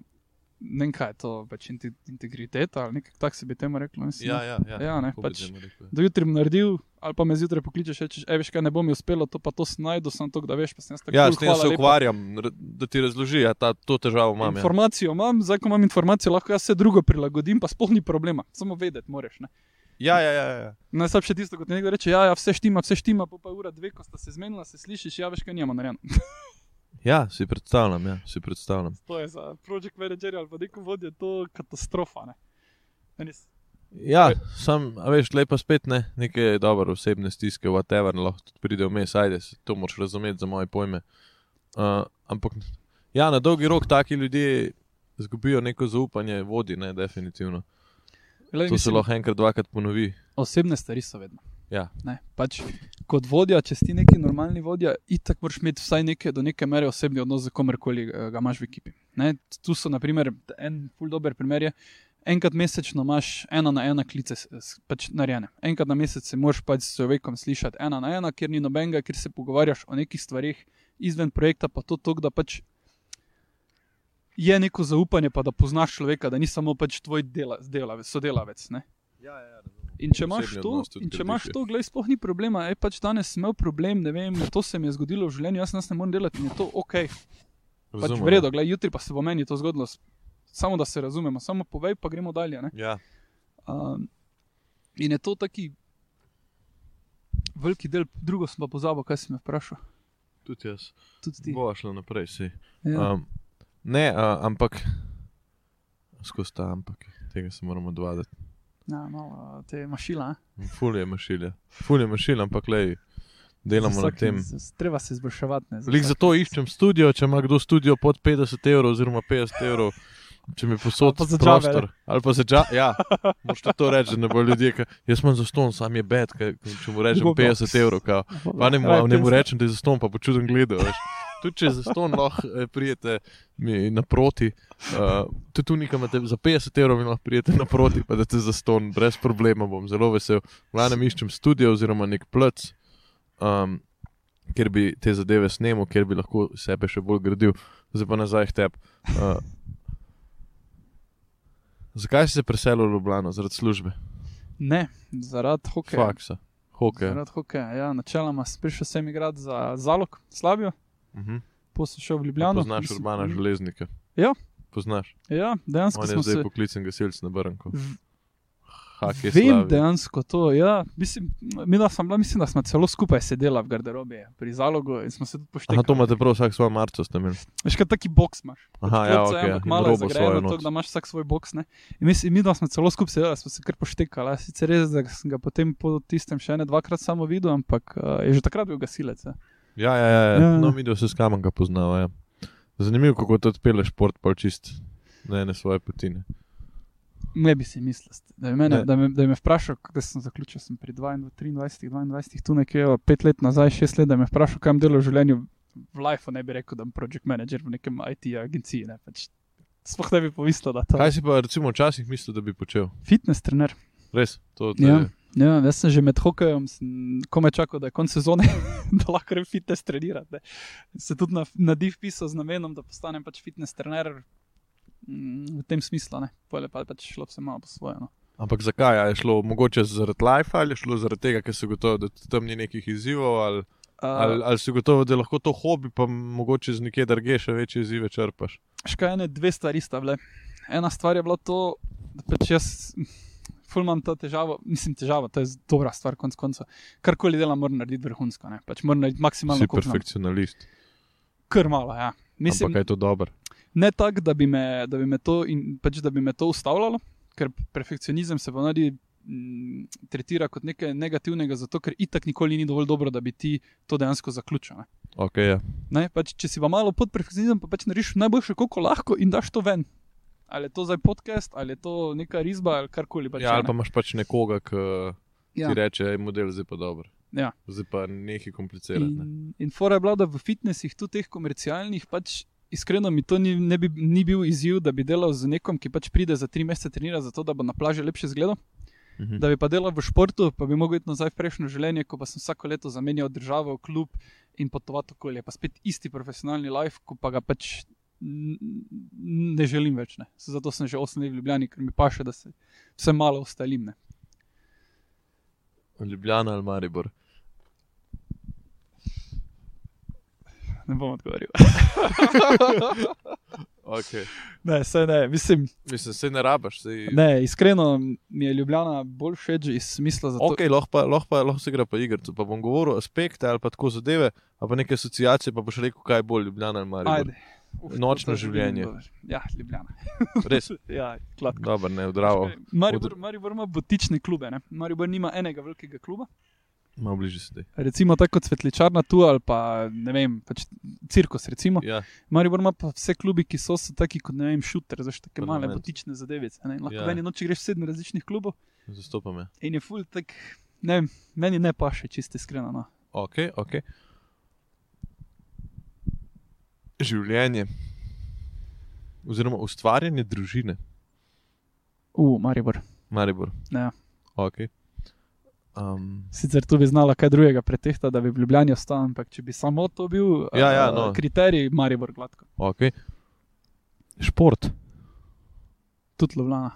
ne vem, kaj je to, pač integriteta ali nekaj takega se bi temu reklo. Mislim, ja, ja, ja. ja ne, pač, do jutri naredil, ali pa me zjutraj pokličeš, rečeš, veš, kaj ne bom uspelo, to pa to snajdu, sem to, da veš, pa sem jaz tako. Ja, s tem se ukvarjam, da ti razloži, ja, ta, to težavo imam. Ja. Informacijo ja. imam, zdaj ko imam informacijo, lahko jaz se drugo prilagodim, pa sploh ni problema, samo vedeti moraš. Ne? Ja, ja, ja. ja. Najslabše tisto, ko ti nekdo reče, ja, ja, vse štima, vse štima, pa pa ura dve, ko sta se zmenila, se slišiš, ja, veš, kaj nima narejeno. Ja, si predstavljam. Ja, si predstavljam. To je za project manager ali pa neko vodje, to je katastrofa. Ne? Ja, sam, veš, lepa spet ne, neke dobre osebne stiske, whatever, lahko tudi pride vmes, ajde, to moraš razumeti za moje pojme. Uh, ampak, ja, na dolgi rok taki ljudje izgubijo neko zaupanje vodi, ne, definitivno. Glej, To se mislim, lahko enkrat, dvakrat ponovi. Osebne stvari so vedno. Ja. Ne, pač, kot vodja, če si neki normalni vodja, itak moraš imeti vsaj neke, do neke mere osebni odnos z komerkoli eh, ga imaš v ekipi. Ne, tu so, na primer, en ful dober primer. Je, enkrat mesečno imaš ena na ena klice pač narejene. Enkrat na mesec se moraš pač s človekom slišati ena na ena, ker ni nobenega, ker se pogovarjaš o nekih stvarih izven projekta, pa to tok, da pač je neko zaupanje, pa da poznaš človeka, da ni samo pač tvoj dela, delavec, sodelavec. Ne? Ja, ja, In če imaš to, in če imaš je. to, glej, sploh ni problema. Ej, pač danes sem imel problem, ne vem, to se mi je zgodilo v življenju, jaz nas ne morem delati in je to ok. Pač Razumem, v redu, glej, jutri pa se bo meni to zgodilo. Samo da se razumemo, samo povej, pa gremo dalje. ne. Ja, Um, in je to taki veliki del, drugo sem pa pozabil, kaj si me vprašal. tudi jaz. Tudi ti. Bo šlo naprej, si. Ja. Um, ne, uh, ampak, skozi ta ampak, tega se moramo odvaditi. Ja, malo te mašila. Ful je mašilja. Ful je mašilja, ampak lej, delamo Za na vsak- tem. z- Treba se izboljševati. ne, za Lik vsak- zato iščem studio, če ima kdo studio pod 50 evrov, oziroma 50 evrov, če mi posodi Ali prostor. Ali pa za dža, ja, možete to reči, ne bo ljudje, ka, jaz imam za ston, sam je bed, ka, če mu rečem Udobno. 50 evrov, kao. pa ne mu, ne mu 50. rečem, da je za ston, pa bo čuden gledal. Veš. Tudi če za ston lahko eh, prijete mi naproti, uh, tudi tu nekam za 50 evrov lahko prijete naproti, pa da te za ston, brez problema bom zelo vesel. Vlanem iščem studio oziroma nek plc. Um, ker bi te zadeve snemal, ker bi lahko sebe še bolj gradil, zdaj pa nazaj k tebi. Uh, zakaj si se preselil v Ljubljano? Zaradi službe, Ne, zaradi hokeja. faksa, hokeja. Zaradi hokeja. Ja, načeloma sem prišel sem igrati za Zalog, Slavijo, Uh -huh. potem sem šel v Ljubljano. Poznaš Mislim- urbana železnika? Ja. Poznaš. Ja, dejansko On je zdaj se. poklican gasilc na Brnku. V- Hak je Vem Slavija. dejansko to. Ja, mislim, mi da sem bila, mislim, da smo celo skupaj sedela v garderobi pri zalogu in smo se tudi poštevali. to imate prav vsak svoj marco ste imeli. Veš, kaj taki boks imaš. Aha, ja, Klopca je, ok. ampak in malo not. tako da imaš vsak svoj boks. Ne? In mislim, mi da smo celo skupaj sedeli, smo se kar poštekali. Sicer res, da sem ga potem po tistem še ne dvakrat samo videl, ampak uh, je že takrat bil gasilec. Ja. Ja, ja, ja, ja. Ja. No, video se s kamen ga poznava. Ja. Zanimivo, kako to odpele šport, pa čist na ene svoje potine. Ne bi si mislil, da je, mene, Ne. da, me, da je me vprašal, kako sem zaključil. Sem pri 22, 23, 22, tu nekje pet let nazaj, šest let, da me je vprašal, kaj imam delo v življenju. V Life ne bi rekel, da sem project manager v nekem IT agenciji. Ne, pač, sploh ne bi pomislil, da to Kaj si pa recimo včasih mislil, da bi počel? Fitness trener. Res, to te, Ja. Ja, jaz sem že med hokejem, sem komaj čakal, da je konec sezone, da lahko grem fitness trenirati. ne. Se tudi na, na div pisal z namenom, da postanem pač fitness trener v tem smislu. ne. Pole pa je pač šlo vse malo po svoje. No. Ampak zakaj? A je šlo mogoče zaradi life ali je šlo zaradi tega, ker si gotovo, da tam ni nekih izzivov, ali, ali, Uh, ali si gotovo, da je lahko to hobi, pa mogoče z nekje drugje še večje izzive črpaš. Škaj ene dve stvari sta bile. Ena stvar je bila to, da pač jaz ful imam to težavo, mislim težavo, to je dobra stvar, konc koncev. Karkoli delam, moram narediti vrhunsko, ne. pač moram narediti maksimalno Si perfekcionalist. Kar malo, ja. Mislim, Ampak je to dobro. Ne tako, da, bi me- da, bi me to in- pač, da bi me to ustavljalo, ker perfekcionizem se ponavadi mm, tretira kot nekaj negativnega, zato ker itak nikoli ni dovolj dobro, da bi ti to dejansko zaključil. Ne? Okay, ja. Ne, pač, če si pa malo pod perfekcionizmom, pa pač narediš najboljše, koliko lahko in daš to ven. Ali je to zdaj podcast, ali je to neka risba, ali karkoli. Pač, ja, ali ne. pa imaš pač nekoga, ki ja. ti reče, da je model zdaj pa dober. Ja. Zdaj pa nekaj komplicirati. Ne? In, in fora je bila, da v fitnesih, tudi teh komercialnih, pač iskreno mi to ni, ne bi, ni bil izziv, da bi delal z nekom, ki pač pride za tri mesece trenirati, zato da bo na plaži lepše izgledal. Mhm. Da bi pa delal v športu, pa bi mogel iti nazaj v prejšnjo življenje, ko pa sem vsako leto zamenjal državo, klub in potovati okolje. Pa spet isti profesionalni life, ko pa ga pač ne želim več. Ne. Zato sem že 8 let v Ljubljani, ker mi paše, da se vse malo ustalim. Ne. Ljubljana ali Maribor. Ne bom odgovoril. Okay. ne, se ne, mislim. Mislim, se ne rabaš. Sej... Ne, iskreno mi je Ljubljana bolj všeč iz smisla za to. Ok, lahko, pa, lahko, pa, lahko se igra pa igrico. Pa bom govoril aspekte ali pa tako zadeve, ali pa neke asociacije, pa boš rekel, kaj je bolj Ljubljana ali Maribor. Ajde. Uf, Nočno življenje. Ja, Ljubljana. Res, Ja, gladko. dobro, ne, odravo, Maribor, Maribor ima botične klube. Ne? Maribor nima enega velikega kluba. Malo bližje sedaj. Recimo tako kot Svetličarna tu ali pa ne vem, pač cirkus. Recimo. Ja, Maribor ima pa vse klubi, ki so, so taki kot ne vem, šuter, znaš, take male Parlament. botične zadevice. ne. Lahko Ja. v eni noči greš v sedem različnih klubov zastopam je. in je full tak, ne vem, meni ne paše, čiste iskreno. No. Ok, ok. Življenje. Oziroma ustvarjanje družine, U, Maribor. Maribor. Ja. Ok. Um, Sicer tu bi znala kaj drugega pretehtati, da bi v Ljubljani ostal, ampak če bi samo to bil Ja, ja, eh, no. kriterij, Maribor gladko. ok. Šport, Tudi Ljubljana.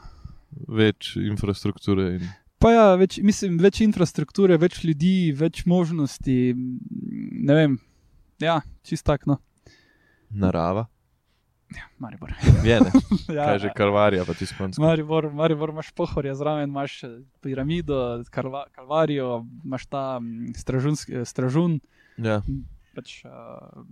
več infrastrukture in Pa ja, več, mislim, več infrastrukture, več ljudi, več možnosti. Ne vem, ja, čist tak, no, narava. Maribor. Je, ja, Kaj že kalvarija, pa ti skonc. Maribor, Maribor imaš pohorje zraven, imaš eh, piramido, kalva, kalvarijo, imaš ta mm, stražunski- eh, stražun, Ja, pač uh,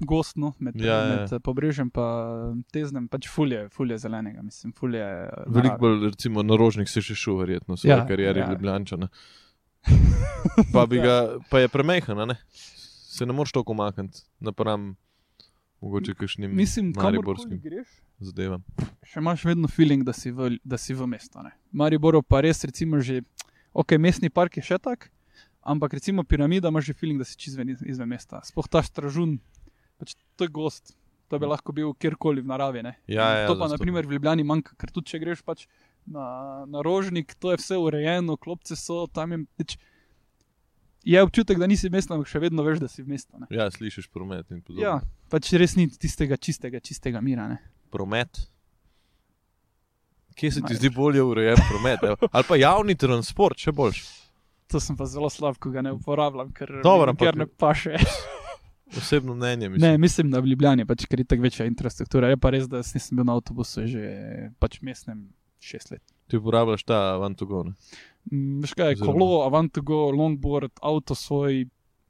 gostno med, Ja, ja, ja. med eh, pobrežjem in teznem, pač fulje, fulje zelenega, mislim, fulje. eh, veliko bolj, recimo, narožnik si še šel, verjetno, v Ja, svoji karieri ja. ja. Ljubljančana. Pa, ga, pa je premehen, a ne? Se ne moreš toliko umakniti, napram mogoče kakšnim Mislim, mariborskim greš, zadevam. še imaš vedno feeling, da si v, da si v mestu. Ne? Mariboro pa res, recimo, že, ok, mestni park je še tak, ampak recimo piramida imaš že feeling, da si čez ven iz- izven mesta. Sploh ta stražun, pač to je gost. To bi lahko bil kjerkoli v naravi. ne. Ja, ja, to pa, zastopam. naprimer, v Ljubljani manjka, ker tudi če greš pač na, na rožnik, to je vse urejeno, klopce so tam. Je, pač, je občutek, da nisi v mestu, ampak še vedno veš, da si v mestu. ne. Ja, slišiš promet in podobno. Ja, pač res ni tistega čistega, čistega mira. Ne. Promet. Kje se ti Največ. zdi bolje urejen promet? evo? Ali pa javni transport, še boljš. To sem pa zelo slab, ko ga ne uporabljam, ker Dobro, ampak- ne paše. Osebno mnenje, mislim. Ne, mislim, da v Ljubljani pač, ker je tako večja infrastruktura. Je pa res, da jaz nisem bil na avtobusu že pač mestnem šest let. Ti uporabljaš ta Vantugon. Mm, Veš kaj, Oziroma- kolo, Avantugo, longboard, avto svoj,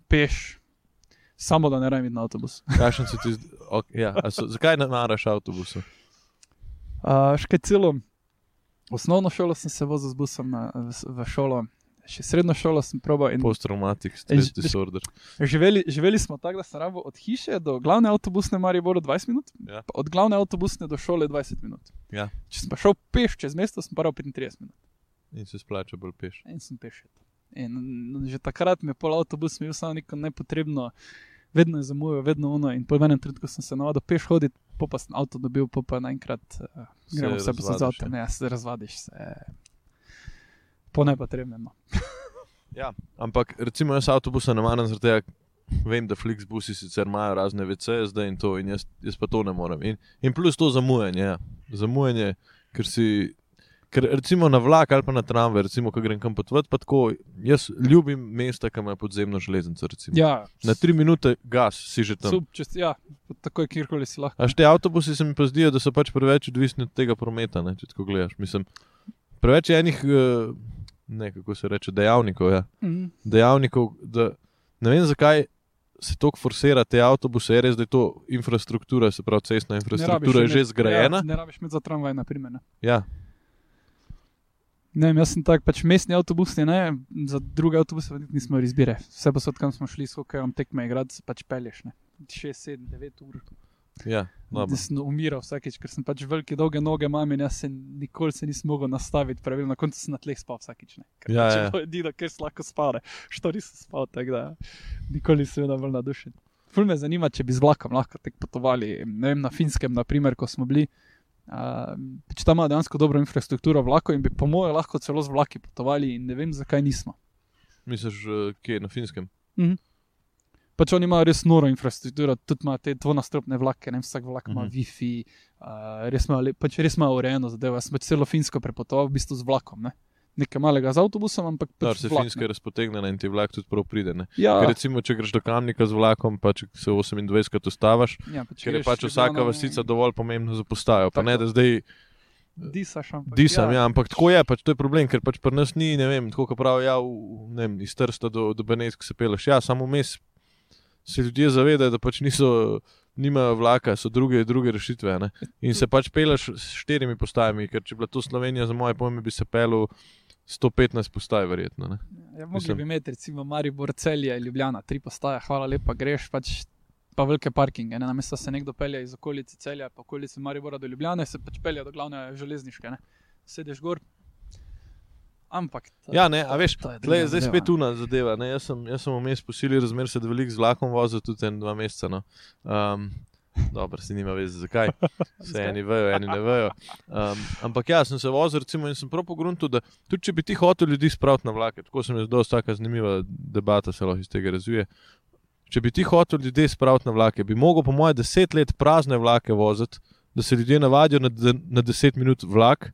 peš, samo da ne rabim iti na avtobus. Kakšen ti? Okay, ja. So, zakaj ne maraš avtobusa? Uh, še kaj celo, osnovno šolo sem se vozil z busom na, v, v šolo, še srednjo šolo sem probal. in- Post-traumatic stress veš- disorder. Živeli, živeli smo tako, da sem rabo od hiše do glavne avtobusne Mariboru 20 minut, Ja. pa od glavne avtobusne do šole 20 minut. Ja. Če sem pa šel peš čez mesto, sem pa rabo 35 minut. In se splača bolj peš. In sem peš. In že takrat mi je pol avtobus imel samo neko nepotrebno, vedno je zamujal, vedno ono. In po enem trenutku sem se navadil peš hoditi, po pa sem avto dobil, po pa naenkrat uh, Se gremo vse posod z razvadiš, avtom, ja, se razvadiš se. Po nepotrebnem. No. Ja, ampak recimo jaz avtobusa ne maram, zaradi tega vem, da Flixbusi sicer imajo razne VC zdaj in to, in jaz, jaz pa to ne morem. In, in plus to zamujanje, ja. zamujanje, ker si. Ker recimo na vlak ali pa na tramvaj, recimo, ko grem kam potovati, pa tako, jaz ljubim mesta, ki imajo podzemno železnico. recimo. Ja, Na tri minute gas si že tam. Sup, če, si- ja, tako je kjerkoli si lahko. A te avtobusi se mi pa zdijo, da so pač preveč odvisni od tega prometa, ne, če tako gledaš. Mislim, preveč je enih, eh, ne kako se reče, dejavnikov. Ja. Mhm. dejavnikov, da ne vem, zakaj se tako forsira te avtobuse. Je res, da je to infrastruktura, se pravi, cestna Ne infrastruktura je že zgrajena. Ja, ne rabiš imeti za tramvaj, na primer. Ne. Ja, Ne, vem, jaz sem tak, pač mestni avtobus, ne, za druge avtobuse nismo izbire. Vse posod, kam smo šli, s hokejem tekme igrati, pač pelješ. 6, 7, 9 ur. Ja. Jaz sem umiral vsakeč, ker sem pač velike, dolge noge imam in jaz se nikoli se nisem mogel nastaviti pravilno. Na koncu sem na tleh spal vsakeč. Ne. Ker Ja, pač ja. je to edino, ker sem lahko spal. ne. Što nisem spal, tako da nikoli nisem bil bolj nadušen. Ful me zanima, če bi z vlakom lahko tek potovali, ne vem, na finskem, naprimer, ko smo bili. Uh, pač tam ima dejansko dobro infrastrukturo vlakov in bi po mojem lahko celo z vlaki potovali in ne vem, zakaj nismo. Misliš, eh, kje na finskem? Pač oni imajo res noro infrastrukturo, tudi imajo te dvonastropne vlake, ne vsak vlak ima uh -huh. Wi-Fi, uh, res le- pač res imajo urejeno zadevo. Jaz sem pač celo Finsko prepotoval v bistvu z vlakom, ne. nekaj malega z avtobusom, ampak pač se vlak, finska ne. je razpotegnjena in ti vlak tudi prav pride. Ne? Ja, Ker recimo, če greš do Kamnika z vlakom, pa če se 28krat ustaviš, ja, pač ker je pač vsaka vastica dovolj pomembna za postajo. Pa ne, da zdaj Disaš, ampak. disam, ja, ampak tako je, pač to je problem, ker pač pri nas ni, ne vem, tako kot pravijo, ja, v- ne vem, iz Trsta do, do Benetk se peleš. Ja, samo mes se ljudje zavedajo, da pač niso nimajo vlaka, so druge, druge rešitve. Ne? In se pač peleš s štirimi postajami, ker če bi bila to Slovenija, za moje pojme, bi se pelil 115 postaj, verjetno. Ne? Ja, mogli Mislim- bi imeti, recimo, Maribor, Celje, Ljubljana, tri postaje, hvala lepa, greš pač. Pa velike parkinge, ne? namesto da se nekdo pelje iz okolice Celja, pa okolice Maribora do Ljubljana, se pač pelje do glavne železniške. Ne? Sedeš gor. Ampak. to- Ja, ne, a veš, to je tle je druga zdaj spet ne. una zadeva. Ne? Jaz sem, jaz sem vmes posili razmer, se veliko z vlakom vozil, tudi en dva meseca. No. Um, Dobro, se nima veze, zakaj. Vse eni vejo, eni ne vejo. Um, ampak ja, sem se vozil recimo, in sem prav pogrunil, da tudi če bi ti hotel ljudi spraviti na vlake, tako se mi zdi, tako zanimiva debata se lahko iz tega razvije. Če bi ti hotel ljudi spraviti na vlake, bi mogel, po mojem, deset let prazne vlake voziti, da se ljudje navadijo na, na deset minut vlak,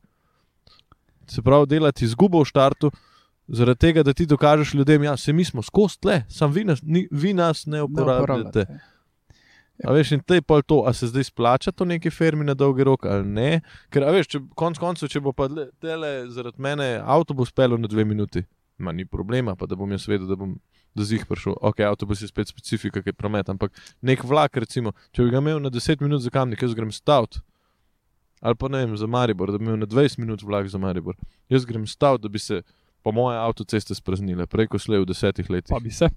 se pravi, delati izgubo v štartu, zaradi tega, da ti dokažeš ljudem, da ja, se mi smo skozi tle, sam vi nas, ni, vi nas ne Ne uporabljate. uporabljate. A veš, in te pol to, a se zdaj splača to neki firmi na dolgi rok ali ne. Ker, a veš, če, konc koncev, če bo pa le- tele zaradi mene avtobus pelil na dve minuti, ma ni problema, pa da bom jaz vedel, da bom do zih prišel. Ok, avtobus je spet specifika, ki je promet, ampak nek vlak, recimo, če bi ga imel na 10 minut za kamnik, jaz grem stavt. Ali pa ne vem, za Maribor, da bi imel na 20 minut vlak za Maribor. Jaz grem stavt, da bi se po moje avtoceste spraznile, prej ko slej v desetih letih. Pa bi se.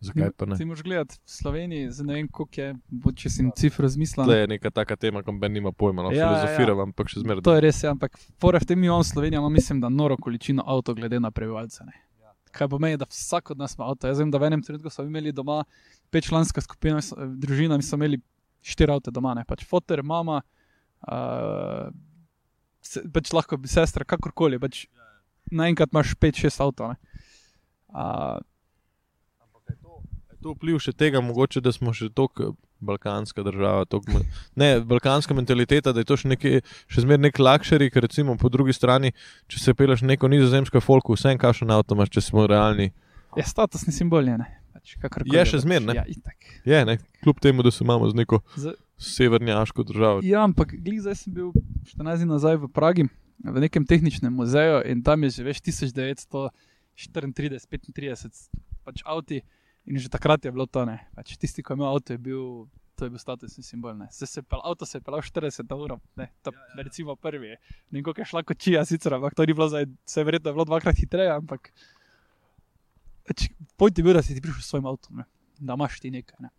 Zakaj pa ne? Ti moraš gledati v Sloveniji, zdaj ne vem, koliko je, bo, če si cifr razmislil. Tle je neka taka tema, ko ben nima pojma, no, Ja, ja, ja. filozofiram, ampak še zmeraj. To je res, ja, ampak fora v tem imamo Slovenija, ima mislim, da noro količino avto glede na prebivalce. Ne. Kaj pomeni, da vsak od nas ima avto. Jaz vem, da v enem trenutku smo imeli doma petčlanska skupina, s- družina, mi smo imeli štiri avto doma, ne. pač fotor, mama, uh, se, pač lahko bi sestra, kakorkoli, pač naenkrat imaš pet, šest avto. ne. Uh, Je to vpliv še tega, mogoče, da smo še tako balkanska država. Me- ne, balkanska mentaliteta, da je to še, nekaj, še zmeraj nek lakšeri, ker recimo po drugi strani, če se peleš neko nizozemsko folku, vse en kašen avto imaš, če smo realni. je statusni simbol, je, ne. Pač, Je je, še pač, zmeraj, ne? Ja, itak. Je, ne, kljub temu, da se imamo z neko Z, severnjaško državo. Ja, ampak glih zdaj sem bil 14 dni nazaj v Pragi, v nekem tehničnem muzeju in tam je že več 1934, 35, pač avti in že takrat je bilo to ne. Pač tisti, ki je imel avto, je bil. To je bil statusni simbol. Se je pel, avto se je pelal 40 ur, ne, to, ja, ja. recimo prvi. Ne vem, koliko je šla kočija, sicer, ampak to ni bilo zdaj, se je verjetno bilo dvakrat hitreje, ampak pač, pojdi bil, da si ti prišel s svojim avtom, ne. da imaš ti nekaj. Ne.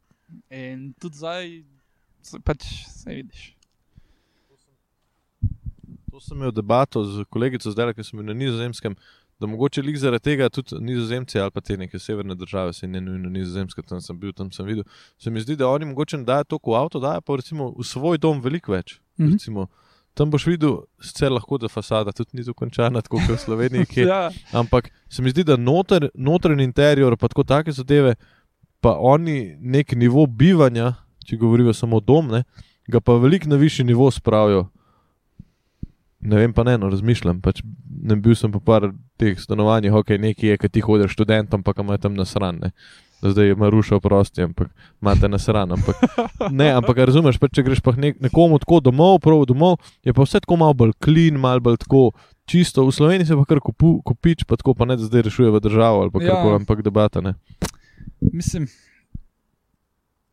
In tudi zdaj, se- pač se vidiš. To sem imel debato z kolegico zdaj, ki sem bil na nizozemskem. Da mogoče lik zaradi tega tudi nizozemci ali pa te neke severne države, se ne nujno nizozemske, tam sem bil, tam sem videl. Se mi zdi, da oni mogoče ne dajo toliko v avto, dajo pa recimo v svoj dom veliko več. Mhm. Recimo, tam boš videl, sicer lahko da fasada tudi ni dokončana, tako kot v Sloveniji, kje, Ja, ampak se mi zdi, da noter, notranji interior, pa tako take zadeve, pa oni nek nivo bivanja, če govorijo samo dom, ne, ga pa veliko na višji nivo spravijo. Ne vem, pa ne, no, razmišljam. Pač ne bil sem po par teh stanovanjih, ok, neki je, ki ti hodiš študentom, pa imajo tam nasrane. Zdaj je Maruša oprosti, ampak imate nasran. Ampak, ne, ampak razumeš, pa če greš pa nek, nekomu tako domov, prav domov, je pa vse tako malo bolj klin, malo bolj tako čisto. V Sloveniji se pa kar kupu, kupič, pa tako pa ne, da zdaj rešuje v državo ali pa Ja. karkoli, ampak debata ne. mislim,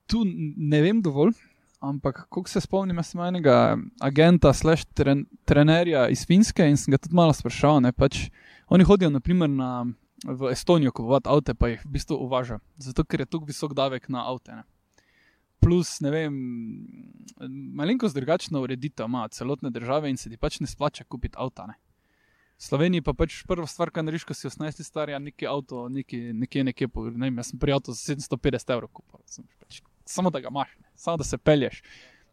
tu ne vem dovolj, ampak koliko se spomnim, jaz sem enega agenta, slash tren, trenerja iz Finske in sem ga tudi malo sprašal. Ne, pač, oni hodijo naprimer na, v Estonijo kupovati avto, pa jih v bistvu uvaža, zato ker je tukaj visok davek na avte. Ne. Plus, ne vem, malenkost drugačna ureditev ima celotne države in se ti pač ne splača kupiti avta. Ne. V Sloveniji pa pač prva stvar, kar narediš, ko si 18 star, je neki avto, neki, nekje, nekje, po, ne vem, jaz sem pri avtu za 750 evrov kupil. razumeš, Pač, samo da ga imaš, ne. samo da se pelješ,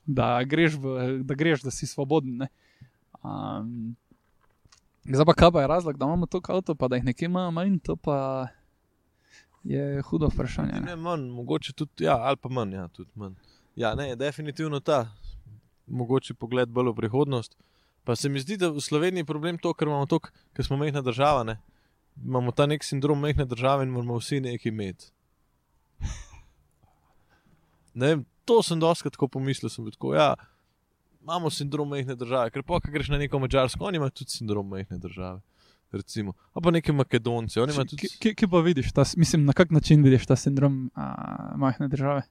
da greš, v, da, greš da si svoboden. ne. Um, zdaj pa kaj pa je razlog, da imamo toliko avto, pa da jih nekje imamo manj, to pa je hudo vprašanje. Ne. Ne, manj, mogoče tudi, ja, ali pa manj, ja, tudi manj. Ja, ne, definitivno ta, mogoče pogled bolj v prihodnost. Pa se mi zdi, da v Sloveniji je problem to, ker imamo to, ker smo mehna država, ne. Imamo ta nek sindrom mehne države in moramo vsi nekaj imeti. Vem, to sem doskrat tako pomislil, sem bil tako, ja, imamo sindrom mehne države, ker pa, ko greš na neko mačarsko, oni imajo tudi sindrom mehne države. Recimo. A pa oni imajo tudi. Kje, kje pa vidiš, ta, mislim, na kak način vidiš ta sindrom a, majhne države?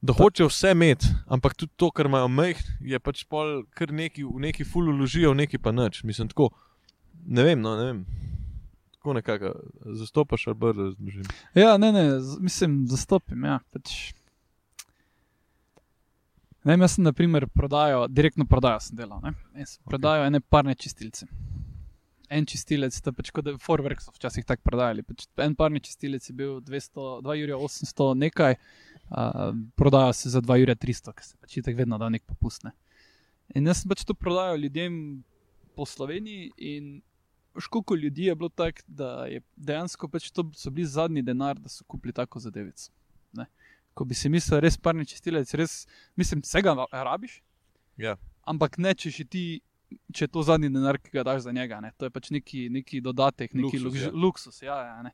da hočejo vse imeti, ampak tudi to, kar imajo meh, je pač pol, kar neki, v neki ful uložijo, v neki pa nič. Mislim, tako, ne vem, no, ne vem. Tako nekako zastopaš, ali bolj razložim. Ja, ne, ne, mislim, zastopim. Ja, pač. Ne, jaz sem, na primer, prodajo, direktno prodajo sem delal. Ne? Jaz sem Ok. Prodajo ene parne čistilce. En čistilec, to pač kot Forwerk so včasih tako prodajali. Pač en parni čistilec je bil 200, 2 jurja 800 nekaj, uh, prodajo se za 2 jurja 300, ker se pač tako vedno da nek popustne. In jaz sem pač to prodajal ljudem po Sloveniji in školiko ljudi je bilo tako, da je dejansko pač to so bili zadnji denar, da so kupili tako zadevico. Ne. Ko bi si mislil, res parni čistilec, res, mislim, vsega rabiš, Ja. ampak ne, če si ti, če je to zadnji denar, ki ga daš za njega, ne. to je pač neki, neki dodatek, neki Luksus, luksus. ja. luksus ja, ja, ne.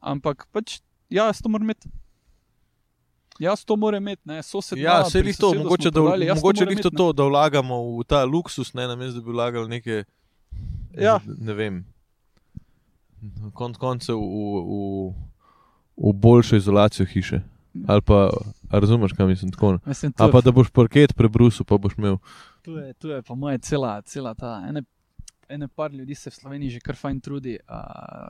Ampak pač, ja, jaz to moram imeti. Jaz to moram imeti, ne, sosed. Ja, se jih to, mogoče, da, prodali, mogoče to, imeti, to, da vlagamo v ta luksus, ne namesto, da bi vlagali neke. Ja. Ne vem. Konc koncev v, v, v boljšo izolacijo hiše. Ali pa, razumeš, kaj mislim tako. Mislim, Ali pa da boš parket prebrusil, pa boš imel. Tu je, tu je po mojem cela, cela ta. Ene, ene par ljudi se v Sloveniji že kar fajn trudi, uh,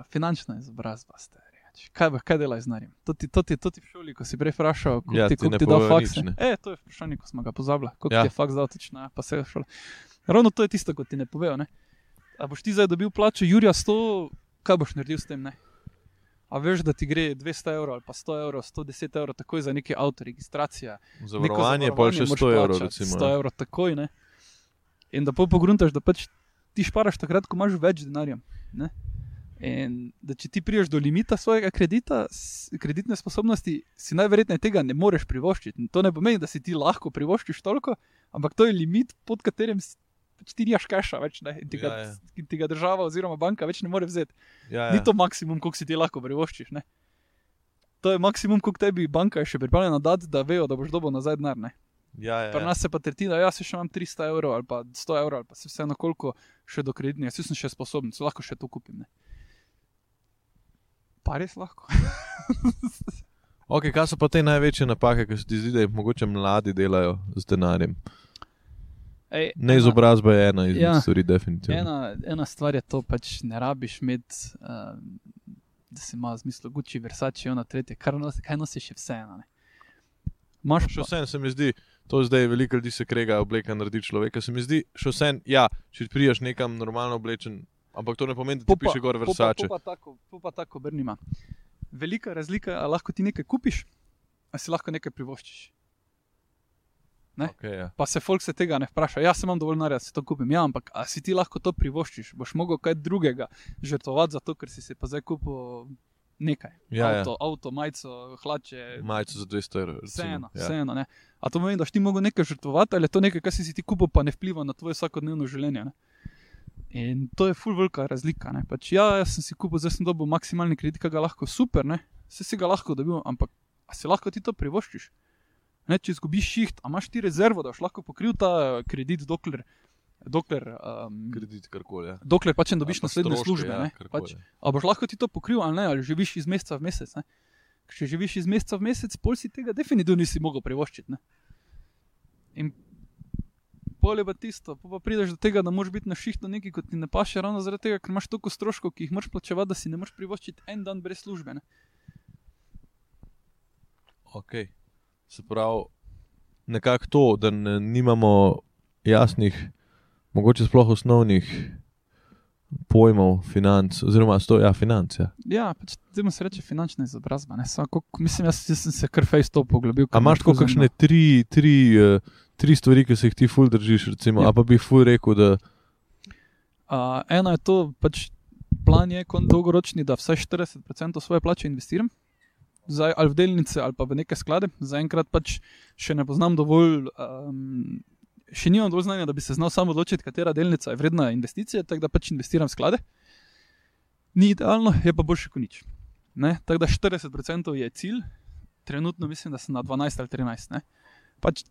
finančna izobrazba. Stari. Kaj, bo- kaj delaš z narjem? To ti, to, ti, to ti v šoli, ko si prej vprašal, kako Ja, ti, ti ti da faks. nič, ne. E, to je vprašanje, ko smo ga pozabili. Koliko Ja. ti je faks dal, točno, ja, pa se je šolo. Ravno to je tisto, ko ti ne povejo. Ne? A boš ti zdaj dobil plačo Jurija 100, kaj boš naredil s tem? Ne? A veš, da ti gre 200 evrov ali pa 100 evrov, 110 evrov, takoj za neki avto, registracija. Zavarovanje, pa še moraš 100 evrov. Recimo, 100 evrov takoj. Ne? In da pogruntaš, da pač ti šparaš takrat, ko imaš več denarja. Ne? In da če ti priješ do limita svojega kredita, kreditne sposobnosti, si najverjetneje tega ne moreš privoščiti. In to ne pomeni, da si ti lahko privoščiš toliko, ampak to je limit, pod katerim pač ti nimaš kaša več ne? in ti ga, Ja, ja. in ti ga država oziroma banka več ne more vzeti. Ja, Ja. Ni to maksimum, koliko si ti lahko privoščiš. Ne? To je maksimum, koliko tebi banka je še pripravljena dati, da vejo, da boš dobil nazaj denar. Ne? Ja, ja, Pri ja. nas se pa tretjina, jaz še imam 300 evrov ali pa 100 evrov, ali pa se vseeno koliko še do kreditnega, jaz sem še sposoben, se lahko še to kupim. Ne? Pa res lahko. Okay, kaj so pa te največje napake, ki se ti zdi, da jih mogoče mladi delajo z denarjem? Ej, Neizobrazba je ena izmed Ja. stvari, definitivno. Ena, ena stvar je to, pač ne rabiš imeti, uh, da si ima v smislu Gucci, Versace, ona tretje, kar nosi, kaj nosiš, je vseeno. ne. Imaš Še pa, vsem se mi zdi, to zdaj veliko ljudi se krega obleka naredi človeka. Se mi zdi, še vsem, ja, če priješ nekam normalno oblečen, ampak to ne pomeni, da ti piše gor Versace. Po pa tako, po pa tako brnima. Velika razlika je, lahko ti nekaj kupiš, ali si lahko nekaj privoščiš. Ne? Okay, ja. Pa se folk se tega ne vpraša. Jaz imam dovolj denarja, si to kupim. Ja, ampak a si ti lahko to privoščiš? Boš mogel kaj drugega žrtvovati za to, ker si si pa zdaj kupil nekaj. Ja, ja. avto, avto, majico, hlače. Majico za 200 evrov. Vseeno, ja. vseeno. Ne? A to pomeni, da si ti mogel nekaj žrtvovati, ali je to nekaj, kar si si ti kupil, pa ne vpliva na tvoje vsakodnevno življenje. Ne? In to je ful velika razlika. ne. Pač, ja, jaz sem si kupil, zdaj sem dobil maksimalni kredit, ki ga lahko super, ne? se si ga lahko dobil, ampak a si lahko ti to privoščiš? Ne, če izgubiš šiht, imaš ti rezervo, da boš lahko pokril ta kredit, dokler, dokler, um, Kredit, karkoli. Ja. dokler pač ne dobiš Ali pa naslednje stroške, službe. ja, ne. pač, a boš lahko ti to pokril ali ne, ali živiš iz meseca v mesec. Ne? Če živiš iz meseca v mesec, pol si tega definitivno nisi mogel privoščiti. Ne? In pol je pa tisto, pol pa prideš do tega, da moraš biti na šihtu nekaj, kot ti ne paše, ravno zaradi tega, ker imaš toliko stroškov, ki jih moraš plačevati, da si ne moreš privoščiti en dan brez službe. Ne? Okay. Se pravi, nekako to, da ne, nimamo jasnih, mogoče sploh osnovnih pojmov financ, oziroma sto, ja, financ. Ja. Ja, pač temu se reče finančna izobrazba. ne. Koliko- Mislim, jaz, jaz sem se kar face to poglobil. A imaš tako kakšne tri, tri, eh, tri stvari, ki se jih ti ful držiš, recimo, Ja. a pa bi ful rekel, da Uh, eno je to, pač plan je dolgoročni, da vsaj 40% svoje plače investiram. Zdaj, ali v delnice, ali pa v neke sklade. Zaenkrat pač še ne poznam dovolj, um, še nimam dovolj znanja, da bi se znal sam odločiti, katera delnica je vredna investicije, tako da pač investiram v sklade. Ni idealno, je pa boljše kot nič. Ne? Tako da 40% je cilj, trenutno mislim, da sem na 12 ali 13. Ne? Pač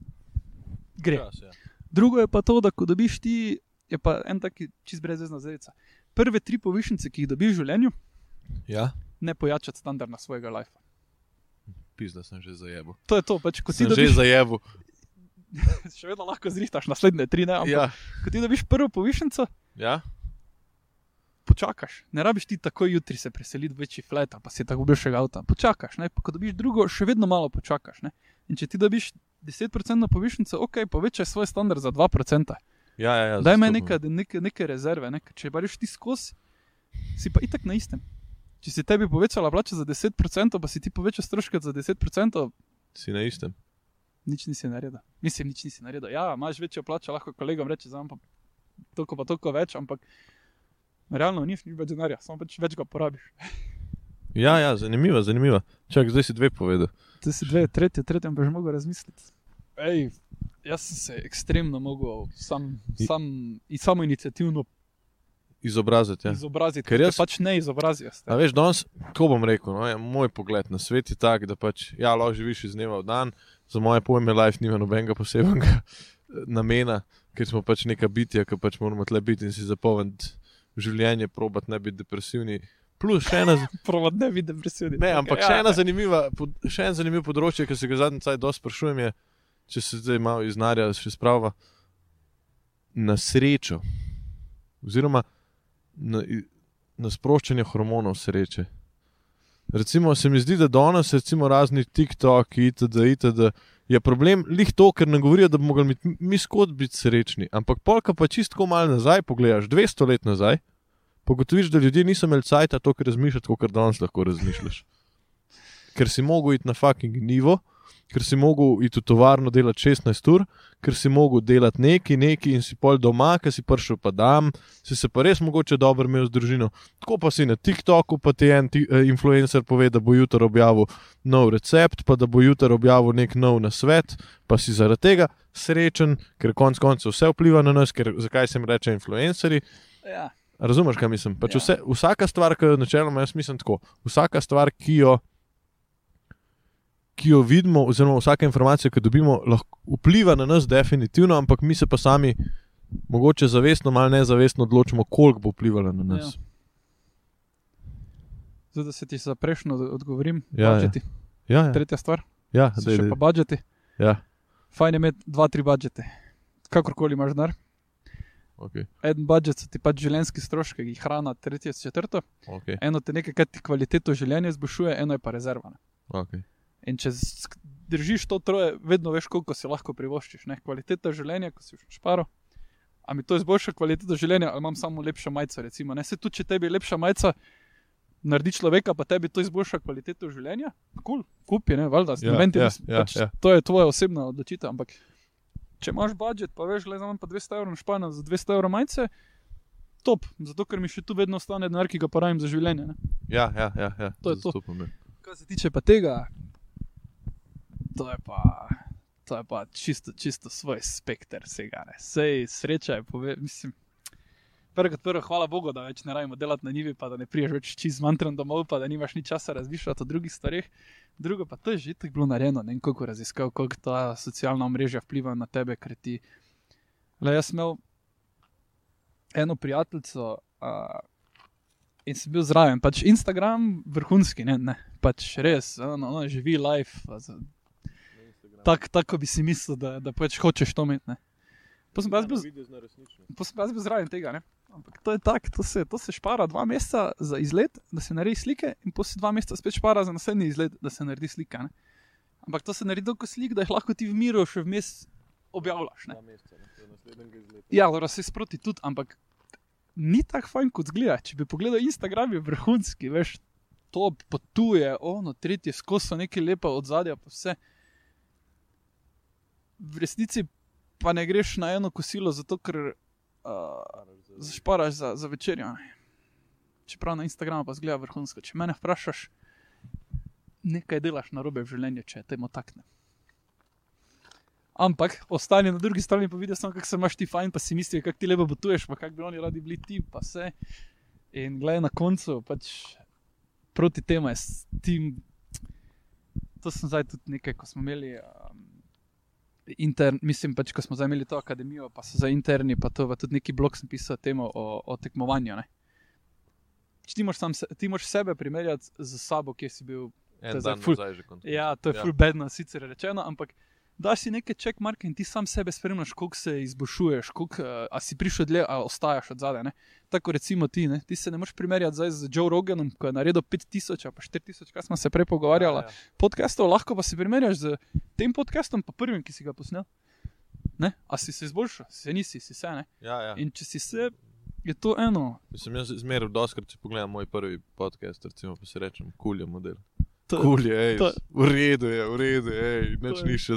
gre. Čas, ja. Drugo je pa to, da ko dobiš ti, je pa en taki čist brezvezna zvezda. Prve tri povišice, ki jih dobiš v življenju, Ja? ne pojačati standarda svojega life. Pizda sem že zajebil. To je to, pač, ko ti Sem že dobiš, zajebil. še vedno lahko zrihtaš naslednje tri, ne, ampak ja. Ko ti dobiš prvo povišenco, ja, počakaš. Ne rabiš ti takoj jutri se preseliti v večji flat, pa si tako boljšega avta. Počakaš, ne? pa ko dobiš drugo, še vedno malo počakaš. Ne? In če ti dobiš 10% povišnico, ok, povečaj svoj standard za 2%. ja, ja, ja Daj zastopno. neke, neke, neke rezerve, ne? če pa greš ti skozi, si pa itak na istem. Če si tebi povečala plača za 10%, pa si ti povečal stroške za 10%, Si na istem. nič nisi naredil. Mislim, nič nisi naredil. Ja, imaš večjo plačo, lahko kolegom reče, za pa toliko pa toliko več, ampak realno nič več denarja, samo pač več ga porabiš. Ja, ja, zanimivo, zanimivo. Čak, zdaj si dve povedal. To si dve, tretje, tretje, pa že mogel razmisliti. Ej, jaz sem se ekstremno mogel sam, I- sam, in samo inicijativno Izobraziti. ja. Ja. izobraziti, Ker jaz- pač ne izobrazijo. A veš, danes, ko bom rekel, no, je, moj pogled na svet je tak, da pač, ja, lahko živiš iz dneva v dan, za moje pojme life nima nobenega posebnega eh, namena, ker smo pač neka bitja, ki pač moramo tle biti in si zapolniti življenje, probat ne biti depresivni. Plus še ena, Prvo ne vidim depresivni. ne, ampak še, ena zanimiva, še en zanimiv področje, ki se ga zadnji cajt dosti sprašujem, je, če se zdaj malo iznarja še sprava, na srečo, oziroma na, na sproščanje hormonov sreče. Recimo, se mi zdi, da danes, recimo, razni TikTok, itd., itd., je problem lih to, ker nam govorijo, da bi mogli biti mi skod biti srečni. Ampak polka pa čistko malo nazaj, pogledaš 200 let nazaj, pogotoviš, da ljudje niso imeli cajta to, kar razmišljati, kot danes lahko razmišljaš. Ker si mogel iti na fucking nivo, ker si mogel iti v tovarno delati 16 ur, ker si mogel delati neki, neki in si pol doma, ker si prišel pa dam, si se pa res mogoče dobro imel z družino. Tako pa si na TikToku, pa ti en ti, eh, influencer pove, da bo jutri objavil nov recept, pa da bo jutri objavil nek nov nasvet, pa si zaradi tega srečen, ker konec koncev vse vpliva na nas, ker zakaj se jim reče influencerji. Ja. Razumeš, kaj mislim? Pač Ja. vse, vsaka stvar, ki jo načeloma jaz mislim tako, vsaka stvar, ki jo, ki jo vidimo, oziroma vsaka informacija, ki jo dobimo, lahko vpliva na nas, definitivno, ampak mi se pa sami, mogoče zavestno, malo nezavestno odločimo, koliko bo vplivalo na nas. Ja. Zdaj, da se ti za prejšnjo odgovorim, Ja, ja. budžeti. Ja, ja, Tretja stvar, ja, so dej, še dej. pa budžeti. ja. Fajn je imeti dva, tri budžete. Kakorkoli imaš denar. Okay, En budžet so ti pač življenjski stroški, ki jih hrana, tretje, četrto. okay, Eno te nekaj, kar ti kvaliteto življenja izboljšuje, eno je pa rezerva. ne. okay. In če z- držiš to troje, vedno veš, koliko si lahko privoščiš. Ne? Kvaliteta življenja, ko si šparo. A mi to izboljša kvaliteto življenja, ali imam samo lepšo majico? Recimo, ne se tudi, če tebi lepša majica naredi človeka, pa tebi to izboljša kvaliteto življenja. Kul, cool, kupi, ne, valjda. Vem, ja, ja, ja, pač, ja. To je tvoja osebna odločitev. Ampak če imaš budžet, pa veš, le za manj pa 200 evrov na špano za 200 evrov majice. Top, zato ker mi še tu vedno ostane denar, ki ga porabim za življenje. Ne? Ja, ja, ja, ja. To je to. ja. Kar se tiče pa tega, to je pa, to je pa čisto, čisto svoj spekter vsega. Sej sreča je, pove, mislim. Prvo kot prvo, hvala Bogu, da več ne rabimo delati na njivi, pa da ne priješ več čez mantram domov, pa da nimaš ni časa razmišljati o drugih stvareh. Drugo pa to je že tako bilo narejeno, ne vem koliko raziskav, koliko ta socialna omrežja vplivajo na tebe, ker ti. Le jaz imel eno prijateljico uh, in sem bil zraven, pač Instagram vrhunski, ne, ne pač res, ono, ono živi life. Tako tak, bi si mislil, da, da pač hočeš to imeti. ne. Pa sem pa jaz bil, sem jaz bil zraven tega. Ne? Ampak to je tako, to se, to se špara dva meseca za izlet, da se naredi slike, in pa se dva meseca spet špara za naslednji izlet, da se naredi slika. Ne? Ampak to se naredi toliko slik, da jih lahko ti v miru še vmes objavljaš. Ne? Ja, dobro, se sproti tudi, ampak ni tako fajn kot zgleda. Če bi pogledal Instagram, je vrhunski, veš, to potuje, ono, tretje skozi so nekaj lepa od zadja, pa vse. V resnici pa ne greš na eno kosilo, zato ker uh, zašparaš za, za večerjo. Čeprav na Instagramu pa zgleda vrhunsko. Če me vprašaš, nekaj delaš na robe v življenju, če te motakne. Ampak ostane na drugi strani pa vidiš, kako se imaš ti fajn, pa si misliš, kako ti lepo potuješ, pa kako bi oni radi bili ti, pa vse. In gledaj na koncu, pač proti temu je s tim. To sem zdaj tudi nekaj, ko smo imeli. Um, Intern, mislim, pač, ko smo zdaj imeli to akademijo, pa so za interni, pa to, pa tudi neki blog sem pisal temo o, o tekmovanju. ne. Ti moraš, sam, ti moraš sebe primerjati z sabo, kje si bil zdaj ful-. Ja, to je ja. full bedno, sicer rečeno, ampak daš si neke checkmarke in ti sam sebe spremljaš, koliko se izboljšuješ, koliko uh, a si prišel dlje, a ostajaš od zadaj. ne. Tako recimo ti, ne? ti se ne moreš primerjati zdaj z Joe Roganom, ki je naredil 5000 ali pa 4000, kaj smo se prej pogovarjali, Ja, ja. podcastov, lahko pa se primerjaš z tem podcastom, pa prvim, ki si ga posnel. Ne? A si se izboljšal, se nisi, si se ne. Ja, ja. In če si se, je to eno. Mislim, jaz zmeraj doskrat, če pogledam moj prvi podcast, recimo, pa si rečem, kul je model. To, Kul je, to- v redu je, v redu je, je- ni še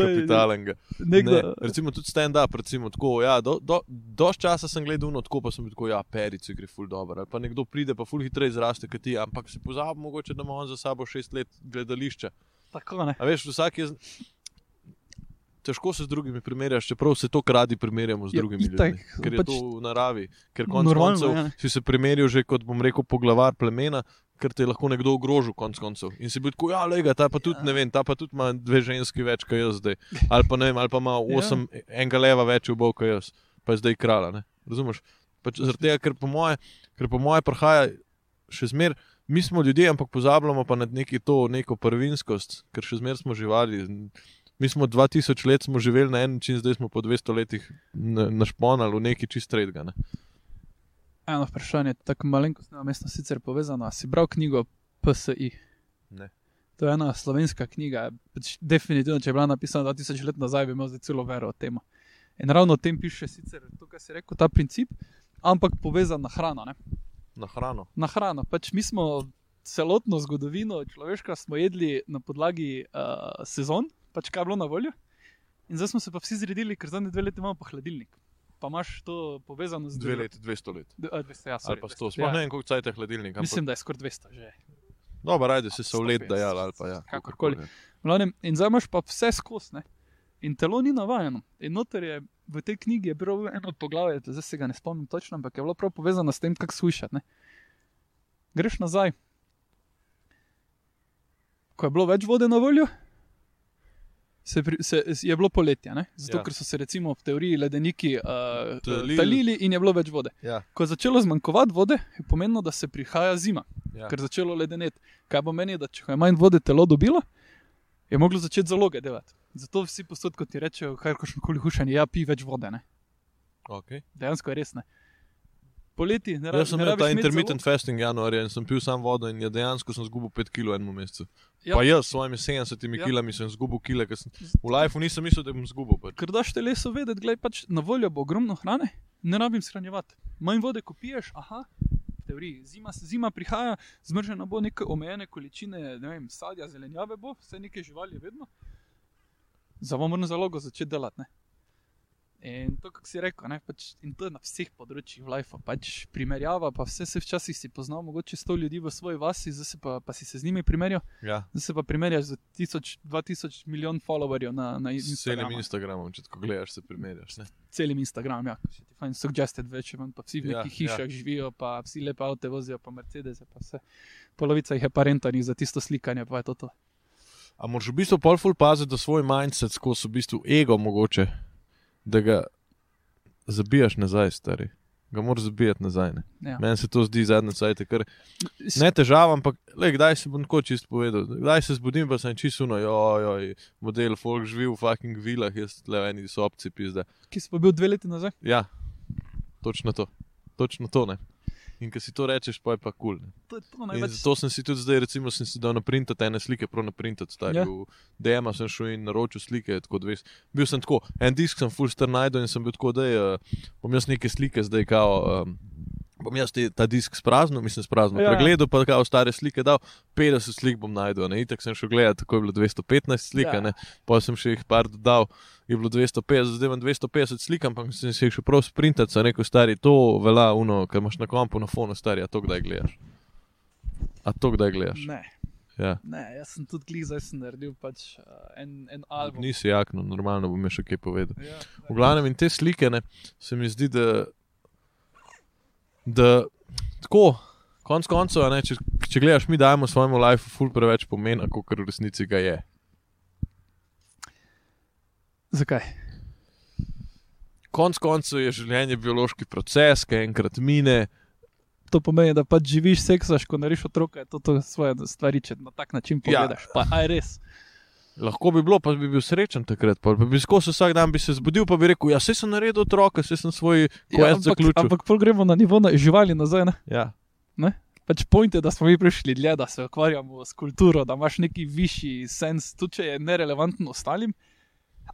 je kapitalenga. nekdo, Ne, recimo tudi stand-up, recimo tako, ja, do, do, dož časa sem gledal, no tako pa sem tako, ja, perice gre ful dobro. Ali pa nekdo pride, pa ful hitreje zraste kot ti, ampak si pozabi mogoče, da ima on za sabo šest let gledališča. tako ne. A veš, vsak je. Težko se z drugimi primerjaš, čeprav se to radi primerjamo z Ja, drugimi itak, ljudmi. Ker je pač- to v naravi. Ker konec Normalno, koncev ja, si se primerjal že kot bom rekel poglavar plemena, ker te je lahko nekdo ogrožil konec koncev. In si bil tako, ja, lega, ta pa tudi, Ja. ne vem, ta pa tudi ima dve ženski več kot jaz zdaj. Ali pa ne vem, ali pa ima osem, ja. enega leva več v bov kot jaz, pa je zdaj krala, ne? Razumeš? Pač zaradi tega, ker po moje, ker po moje prihaja še zmer. Mi smo ljudje, ampak pozabljamo pa na neki to neko prvinskost, ker še zmeraj smo živali. Mi smo 2000 let smo živeli na en način, zdaj smo po 200 letih na- našponali v neki čist redga. Ne? Eno vprašanje, tako malenkost mestno sicer povezano. Si bral knjigo PSI? Ne. To je ena slovenska knjiga. Pač definitivno, če je bila napisana 2000 let nazaj, bi imel zdaj celo vero o tem. In ravno o tem piše sicer to, kar si rekel, ta princip, ampak povezan na hrano. Ne? Na hrano. Na hrano. Pač mi smo celotno zgodovino človeštva smo jedli na podlagi uh, sezon, pač kaj je bilo na voljo. In zdaj smo se pa vsi zredili, ker zadnje dve leti imamo pa hladilnik. Pa imaš to povezano z Dve leti, 200 let. D- a, 200, ja, Ali sorry, pa 100. 200, Sploh ja. ne vem, koliko cajt je hladilnik. Ampak... Mislim, da je skoraj 200 že. Dobro, rajde si se v let 150, dajal ali pa ja. kakorkoli. V glavnem, In zdaj imaš pa vse skozi. ne. In telo ni navajeno. In noter je v tej knjigi je bilo eno poglavje, zdaj se ga ne spomnim točno, ampak je bilo prav povezano s tem, kako slišati. ne. Greš nazaj. Ko je bilo več vode na voljo, se, pri- se, je bilo poletje, ne? zato Ja. ker so se recimo v teoriji ledeniki uh, Talili. talili in je bilo več vode. Ja, Ko je začelo zmanjkovati vode, je pomenilo, da se prihaja zima. ja. ker je začelo ledeneti. Kaj pomeni, da če je manj vode telo dobilo, je moglo začeti zaloge delati. Zato vsi posod, kot ti rečejo, karkoli koli hušanje, ja, pi več vode. Ne? Okay. Dejansko je res ne. Poleti ne Jaz sem imel ta intermittent fasting januarja in sem pil samo vodo in je dejansko sem zgubil 5 kg v enem mesecu. Ja. Pa jaz s svojimi 70 Ja. kilami sem zgubil kile, ker sem v lifeu nisem mislil, da bom zgubil. Pač. Ker daš telesu vedeti, da pač na voljo bo ogromno hrane, ne rabim shranjevati. Manj vode, ko piješ, aha. Teoriji. Zima, zima prihaja, zmržena bo neke omejene količine ne vem, sadja, zelenjave, bo, vse neke živali vedno. Za vam moram zalogo začeti delati. Ne? In to, kar si rekel, ne, pač, in to je na vseh področjih v lifeu, pač primerjava, pa vse se včasih si poznal, mogoče sto ljudi v svoji vasi, zdaj se pa, pa si se z njimi primerjal, Ja, zdaj se pa primerjaš z tisoč, dva tisoč milijon followerjev na, na s celim Instagramu Instagramom, če tako gledaš, se primerjaš. Ne? celim Instagram, ja, še ti fajn suggested več, imam pa vsi v Ja, nekih hišah ja. živijo, pa vsi lepe avte vozijo, pa Mercedes, pa vse. Polovica jih je pa rentanih za tisto slikanje, pa je to to. A moraš v bistvu pol ful paziti, da svoj mindset skozi v bistvu ego mogoče, da ga zabijaš nazaj, stari. Ga moraš zabijati nazaj. Ne? Ja. Meni se to zdi zadnje cajt, ker ne težava, ampak le, kdaj se bom tako čist povedal. Kdaj se zbudim, pa sem čisto no, joj, model folk živi v fucking vilah, jaz le v eni sobci pizda. Ki si pa bil dve leti nazaj? Ja, točno to. Točno to ne. In ko si to rečeš, pa je pa kul. Cool, To je to In največ. zato sem si tudi zdaj, recimo, sem si dal naprintati ene slike, prav naprintati stari. Ja. DM-a sem šel in naročil slike, tako dve. Bil sem tako, en disk sem full star najdel in sem bil tako, da uh, bom jaz neke slike zdaj kao. Um, Bom jaz te, ta disk spraznil, mislim, spraznil. Ja, Ja. Pregledal pa kao stare slike, dal 50 slik bom najdel. Ne? Itak sem šel gledati, tako je bilo 215 slik, Ja. ja. pa sem še jih par dodal, je bilo 250, zdaj imam 250 slik, ampak sem si jih še prav sprintati, sem rekel, stari, to velja, uno, kar imaš na kompu, na fonu, stari, a to kdaj gledaš. A to kdaj gledaš? Ne, Ja. ne, jaz sem tudi klih, zdaj sem naredil pač uh, en, en album. Nisi jakno, normalno bom še kaj povedal. Ja, V glavnem in te slike, ne, se mi zdi, da, da tako, konc koncev, če, če gledaš, mi dajemo svojemu lifeu ful preveč pomena, kot v resnici ga je. Zakaj? Konc koncev je življenje biološki proces, ki enkrat mine, to pomeni, da pač živiš, seksaš, ko nariš otroka, to, to svoje stvari, če na tak način pogledaš. Ja. Pa aj res. Lahko bi bilo, pa bi bil srečen takrat. Pa bi skozi vsak dan bi se zbudil, pa bi rekel: Ja, se sem naredil otroka, se sem svoj Ja, kvest ampak, zaključil. ampak pol gremo na nivo na živali nazaj. Ne? Ja. Pač point je, da smo mi prišli dlje, da se ukvarjamo s kulturo, da imaš neki višji sens, tudi če je nerelevanten ostalim,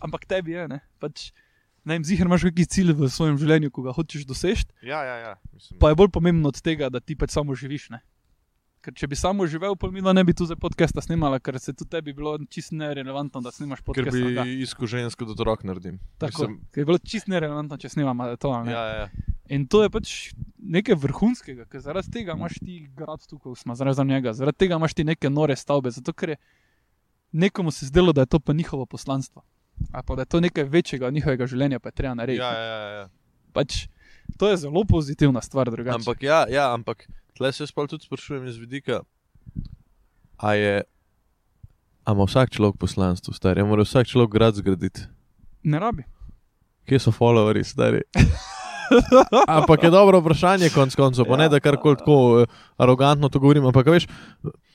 ampak tebi je. Ne, pač, ne vem, zihar imaš neki cilj v svojem življenju, ko ga hočeš doseči, Ja, ja, ja. Mislim, pa je bolj pomembno od tega, da ti pač samo živiš. Ne? Ker če bi samo živel, pa mi ne bi tu za podcasta snimala, ker se tudi tebi bilo čisto nerelevantno, da snimaš ker podcast. bi Bi... iskal žensko, da otrok naredim. Tako, Mislim, ker je bilo čisto nerelevantno, če snimamo to. a Ne? ja, ja. In to je pač nekaj vrhunskega, ker zaradi tega imaš ti grad tukaj, smo zaradi njega, zaradi tega imaš ti neke nore stavbe, zato ker je nekomu se zdelo, da je to pa njihovo poslanstvo. Ali pa da je to nekaj večjega od njihovega življenja, pa je treba narediti. ja, ja, ja, ja. Pač, to je zelo pozitivna stvar, drugače. Ampak ja, ja ampak tle se jaz pa tudi sprašujem iz vidika, a je. A ima vsak človek poslanstvo, stari, mora vsak človek grad zgraditi. ne rabi. Kje so followerji, stari? Ampak je dobro vprašanje, konc koncev, pa ne da karkoli tako eh, arogantno to govorim. Ampak veš,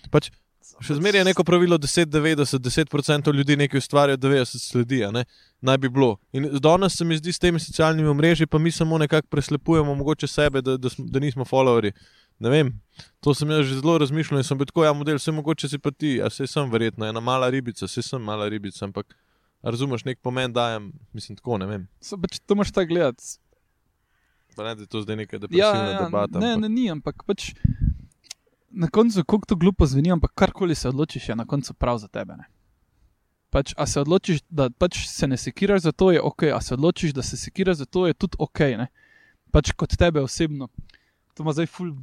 pač, še zmeraj je neko pravilo 10-90, 10% ljudi nekaj ustvarja, 90% sledi, ne? naj bi bilo. In danes se mi zdi s temi socialnimi omrežji, pa mi samo nekako preslepujemo mogoče sebe, da, da, da nismo followerji. Ne vem, to sem jaz že zelo razmišljal in sem bil tako, ja, model, vse mogoče si pa ti, a se sem verjetno, ena mala ribica, se sem mala ribica, ampak razumeš, nek pomen dajem, mislim tako, ne vem. So, pač, to moš tako gledati. Pa ne, da je to zdaj neka Ja, depresivna ja, debata. ne, ampak- ne, ni, ampak pač na koncu, kako to glupo zveni, ampak karkoli se odločiš, je na koncu prav za tebe. Ne? Pač, a se odločiš, da pač se ne sekiraš za to, je ok, a se odločiš, da se sekiraš za to, je tudi ok. Ne? Pač kot tebe osebno. To ima zdaj ful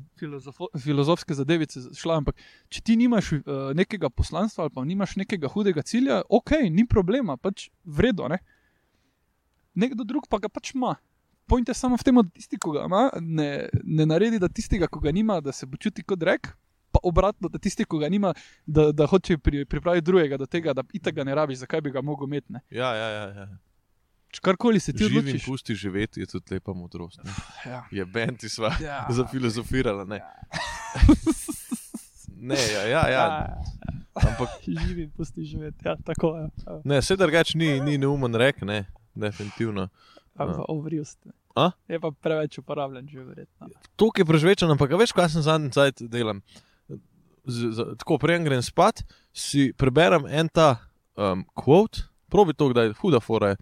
filozofske zadevice šla, ampak če ti nimaš uh, nekega poslanstva ali pa nimaš nekega hudega cilja, ok, ni problema, pač vredno. Ne? Nekdo drug pa ga pač ima. Point je samo v tem, da tisti, ki ga ima, ne, ne naredi, da tistega, ki ga nima, da se počuti kot rek, pa obratno, da tisti, ki ga nima, da, da hoče pri, pripraviti drugega do tega, da itak ga ne rabiš, zakaj bi ga mogel imeti. ne. Ja, ja, ja. ja. Če karkoli se ti Živim, odločiš. pusti živeti, je tudi lepa modrost. Ne? Ja. Je benti sva Ja. zafilozofirala. Ne, ne ja, ja, ja. Ampak Živi, pusti živeti. Ja, tako je. Ja. ne, se drugač ni, ni neumen rek, ne, definitivno. Ampak overused. A? Je pa preveč uporabljen, že verjetno. To, ki je prežvečen, ampak veš, kaj sem zadnji cajt delam. Z, z, tako, prej grem spat, si preberem en ta um, quote, probi to, kdaj huda fora je.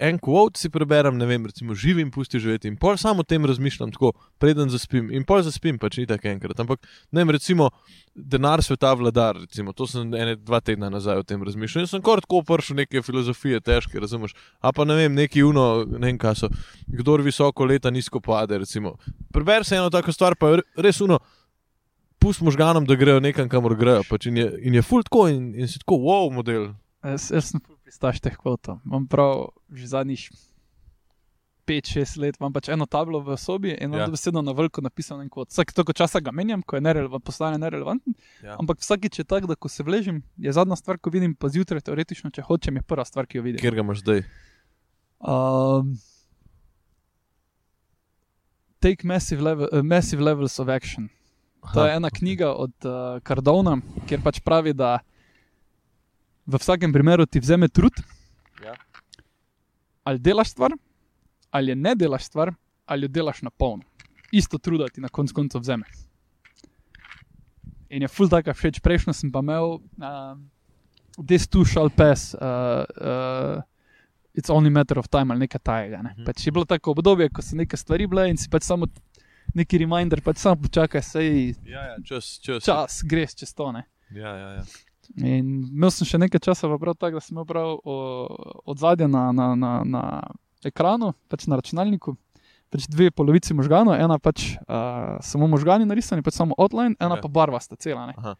En quote si preberem, ne vem, recimo živim, pusti živeti in pol samo o tem razmišljam, tako preden zaspim. In pol zaspim, pač ni tako enkrat. Ampak ne vem, recimo denar sveta vladar, recimo, to sem ene dva tedna nazaj o tem razmišljal. In sem kar tako prišel neke filozofije, težke, razumeš. A pa ne vem, neki uno, ne vem, kaj so, kdor visoko leta nizko pade, recimo. Preber se eno tako stvar, pa res uno. Pust možganom, da grejo nekam, kamor grejo. Pač in, je, in je full tako, in, in si tako, wow, model. Jaz, jaz sem pristaš teh kvotov. Imam prav že zadnjih 5-6 let, imam pač eno tablo v sobi in imam Ja. besedno na veliko napisano en kvot. Vsak toliko časa ga menjam, ko je nereleva, postane nerelevanten. Ja. Ampak vsakič je tako, da ko se vležem, je zadnja stvar, ko vidim, pa zjutraj teoretično, če hočem, je prva stvar, ki jo vidim. Kjer ga imaš zdaj? Um, Take massive, level, uh, massive levels of action. To je ena knjiga od uh, Cardona, kjer pač pravi, da v vsakem primeru ti vzame trud, Ja. ali delaš stvar, ali je ne delaš stvar, ali jo delaš na polno. Isto truda ti na koncu koncev vzame. In je full taka všeč, prejšnjo sem pa imel, uh, this too shall pass. Uh, uh, It's only matter of time ali nekaj tajega. Ne? Mhm. Pač je bilo tako obdobje, ko so neke stvari bile in si pač samo neki reminder, pač samo počakaj, sej Ja, ja, čas, čas. čas, greš čez to. Ne? Ja, ja, ja. In imel sem še nekaj časa, prav tako, da sem imel prav od zadja na, na, na, na ekranu, pač na računalniku, pač dve polovici možganov, ena pač uh, samo možgani narisani, pač samo outline, ena Ja. pa barvasta cela. Ne? Aha.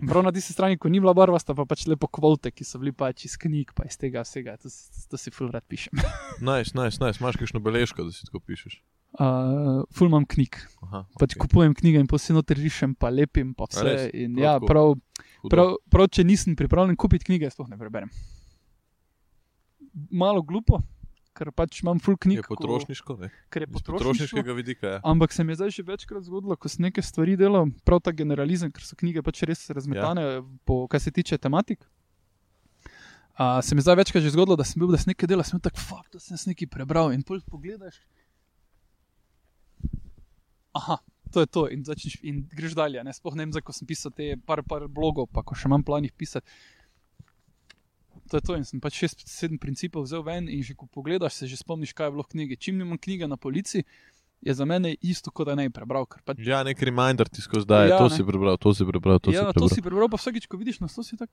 In prav na tisti strani, ko ni bila barvasta, pa pač lepo kvote, ki so bili pač iz knjig, pa iz tega vsega, to, to si ful rad pišem. Najs, najs, najs. Imaš kakšno beležko, da si tako pišeš? Uh, ful imam knjig, Aha, pač okej. kupujem knjige in potem noter rišem, pa lepim, pa vse. res? In ja, prav, Hudo. Prav, prav, če nisem pripravljen kupiti knjige, sploh ne preberem. Malo glupo, ker pač imam full knjig. Je potrošniško, ne? Ker je potrošniško. potrošniškega vidika. Ja. Ampak se mi je zdaj že večkrat zgodilo, ko sem neke stvari delal, prav ta generalizem, ker so knjige pač res razmetane, ja. po, kar se tiče tematik. Uh, se mi je zdaj večkrat že zgodilo, da sem bil, da sem nekaj delal, sem tako, fuck, to sem nekaj prebral. In pol pogledaš. Aha, to je to. In, začneš, in greš dalje. Ne? Sploh ne vem, ko sem pisal te par, par blogov, pa ko še imam planih pisati. To je to. In sem pač šest, sedem principov vzel ven in že ko pogledaš, se že spomniš, kaj je bilo v knjigi. Čim nimam knjige na polici, je za mene isto, kot da ne bi prebral. Pač, ja, nek reminder ti skozi daje, Ja, to ne. si prebral, to si prebral, to ja, si to prebral. si prebral, pa vsakeč, ko vidiš na to, si tako.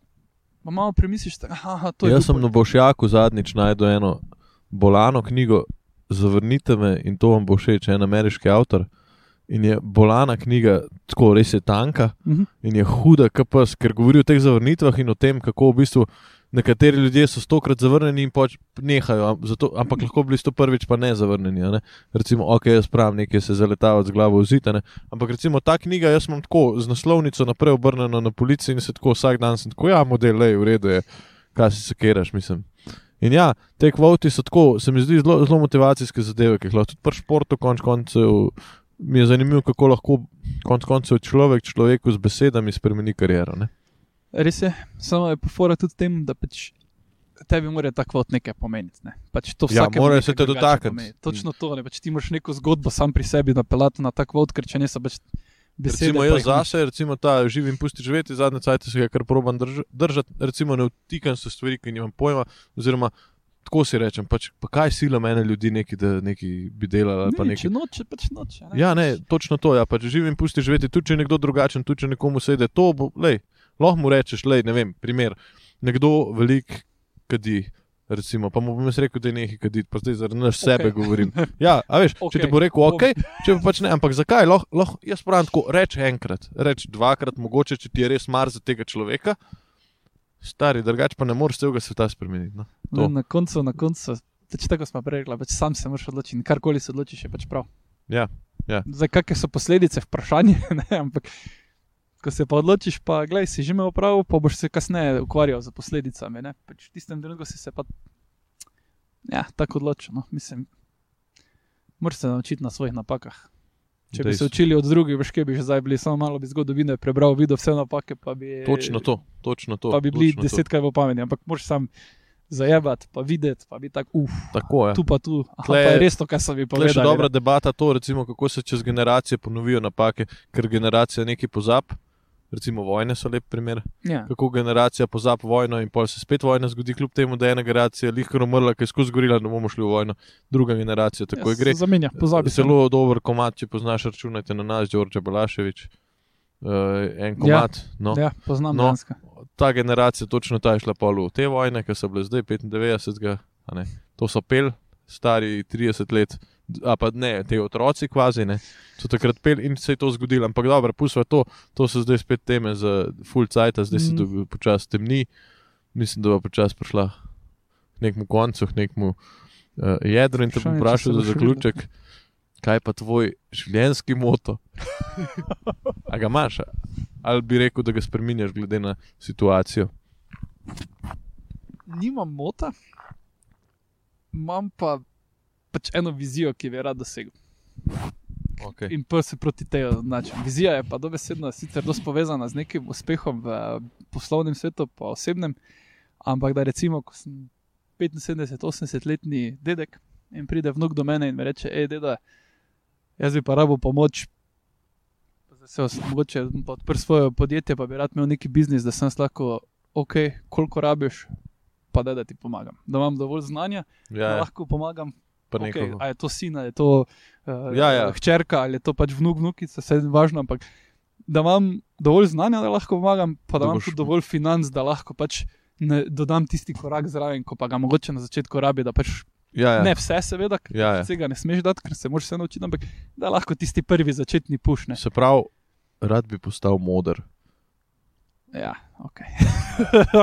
Pa malo premisliš, tako, aha, to je Jaz sem na Bošjaku zadnjič najdel eno bolano knjigo, Zavrnite me in to vam bo všeč, en ameriški avtor. In je bolana knjiga, tako res je tanka Mhm. in je huda, kps, ker govori o teh zavrnitvah in o tem, kako v bistvu nekateri ljudje so stokrat zavrnjeni in pač nehajo, zato, ampak lahko bili sto prvič pa ne zavrnjeni. Ne? Recimo, ok, jaz pravim, nekaj se zaletava z glavo v zid, a ne? ampak recimo ta knjiga, jaz imam tako z naslovnico naprej obrnjeno na policiji in se tako vsak dan sem tako, ja, model, lej, v redu je, kaj si sekeraš, mislim. In ja, te kvoti so tako, se mi zdi zelo, zelo motivacijske zadeve, ki jih lahko tudi pri športu, konč koncev, mi je zanimivo, kako lahko konc koncev človek človeku z besedami spremeni kariero. Ne? Res je, samo je pofora tudi tem, da pač tebi mora ta kvot nekaj pomeniti. Ne? Pač to Ja, mora se te dotakniti. Točno to, ne? pač ti moraš neko zgodbo sam pri sebi napeljati na ta kvot, ker če ne so pač besede. Recimo jaz zase, recimo ta živim pusti živeti, zadnje cajt se ga kar probam drž držati, recimo ne vtikam se stvari, ki nimam pojma, oziroma tako si rečem, pač, pa kaj sila mene ljudi neki, da neki bi delali Ne, neki. če noče, pač noče. Ne? Ja, ne, točno to. Ja, pač živim, pusti živeti, tudi če je nekdo drugačen, tudi če nekomu sedi, to bo, lej, lahko mu rečeš, lej, ne vem, primer. Nekdo velik kadi, recimo, pa mu bom jaz rekel, da je nekaj kaditi, pa zdaj zaradi nas okay. sebe govorim. Ja, a veš, okay. če ti bo rekel, ok, če pa pač ne, ampak zakaj? Lahko, lahko, jaz pravim tako, reč enkrat, reč dvakrat, mogoče, če ti je res mar za tega človeka. Stari, drugače pa ne moreš celega sveta spremeniti. No. To. Na koncu, na koncu, pač tako smo prej rekli, pač sam se moraš odločiti. Karkoli se odločiš, je pač prav. Ja, ja. Zdaj, kakšne so posledice, vprašanje, ne, ampak ko se pa odločiš, pa gledaj, si že imel prav, pa boš se kasneje ukvarjal z posledicami. Ne? Pač v tistem trenutku si se pa ja, tako odločil. No? Mislim, moraš se naučiti na svojih napakah. Če bi se Dejstvo. učili od drugih, veš, kaj bi že zdaj bili, samo malo bi zgodovine prebral, videl vse napake, pa bi, Točno to, točno to. pa bi bili desetkrat v pameti, ampak moraš sam zajebati, pa videti, pa bi tako, uf, Tako je. tu pa tu, aha, Tle- pa je res to, kar To je povedali. še dobra ne. debata, to, recimo, kako se čez generacije ponovijo napake, ker generacija nekaj pozab. Recimo vojne so lep primer, Ja. kako generacija pozab vojno in pol se spet vojna zgodi, kljub temu, da je ena generacija lihko umrla, ki je skozi gorila, da bomo šli v vojno. Druga generacija tako Ja, ja, gre. se Zamenja, pozabi se. Zelo dober komat, če poznaš, računajte na nas, Đorđe Balaševič. Uh, en komat. No. Ja, poznam No. Danska. Ta generacija točno ta je šla pol v te vojne, ki so bile zdaj 95. a ne. To so pel, stari 30 let, a pa ne, te otroci kvazi, ne, so takrat pel in se je to zgodilo. Ampak dobro, pustimo to, to so zdaj spet teme za full cajt, zdaj se Mhm. mm. počasi temni. Mislim, da bo počasi prišla k nekmu koncu, k nekmu uh, jedru in te bom vprašal za zaključek. Kaj pa tvoj življenjski moto? A ga imaš? Ali bi rekel, da ga spremenjaš glede na situacijo? Nimam mota, imam pa pač eno vizijo, ki bi jo rad dosegel. Okay. In pa se proti tej odnačim. Vizija je pa dobesedno sicer dosti povezana z nekim uspehom v poslovnem svetu, pa osebnem, ampak da recimo, ko sem 75-80-letni dedek in pride vnuk do mene in mi reče, hej, deda, jaz bi pa rabo pomoč. Se mogoče odprl svoje podjetje, pa bi rad imel neki biznis, da sem lahko, ok, koliko rabiš, pa da, da ti pomagam. Da imam dovolj znanja, Ja, da ja, lahko pomagam Okay, a je to sin, ali je to uh, Ja, ja. hčerka, ali je to pač vnuk, vnukica, vse je važno, ampak da imam dovolj znanja, da lahko pomagam, pa da, Da imam tudi dovolj financ, da lahko pač ne, dodam tisti korak zraven, ko pa ga mogoče na začetku rabi, da pač Ja, ja. ne vse, seveda, ker Ja, ja. vsega ne smeš dati, ker se moraš vse naučiti, ampak da lahko tisti prvi začetni pušne. Se pravi, rad bi postal moder. Ja, ok.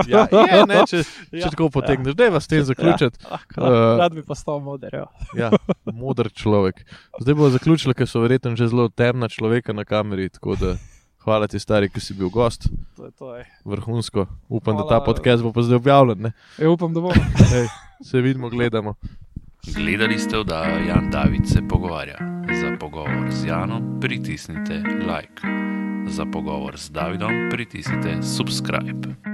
Ja, je, ne, če, če Ja, tako potegneš, da je vas s tem zaključiti. Ah, Eh, rad, rad bi postal moder. Ja. Ja, moder človek. Zdaj bo zaključila, ker so verjetno že zelo temna človeka na kameri. Tako da hvala ti, stari, ki si bil gost, To je to. Je. vrhunsko. Upam, da Hvala. ta podcast bo pa zdaj objavljen. Ne? E, upam, da bomo. Ej, se vidimo, gledamo. Gledali ste oddajo Jan David se pogovarja. Za pogovor z Janom pritisnite like. Za pogovor z Davidom pritisnite subscribe.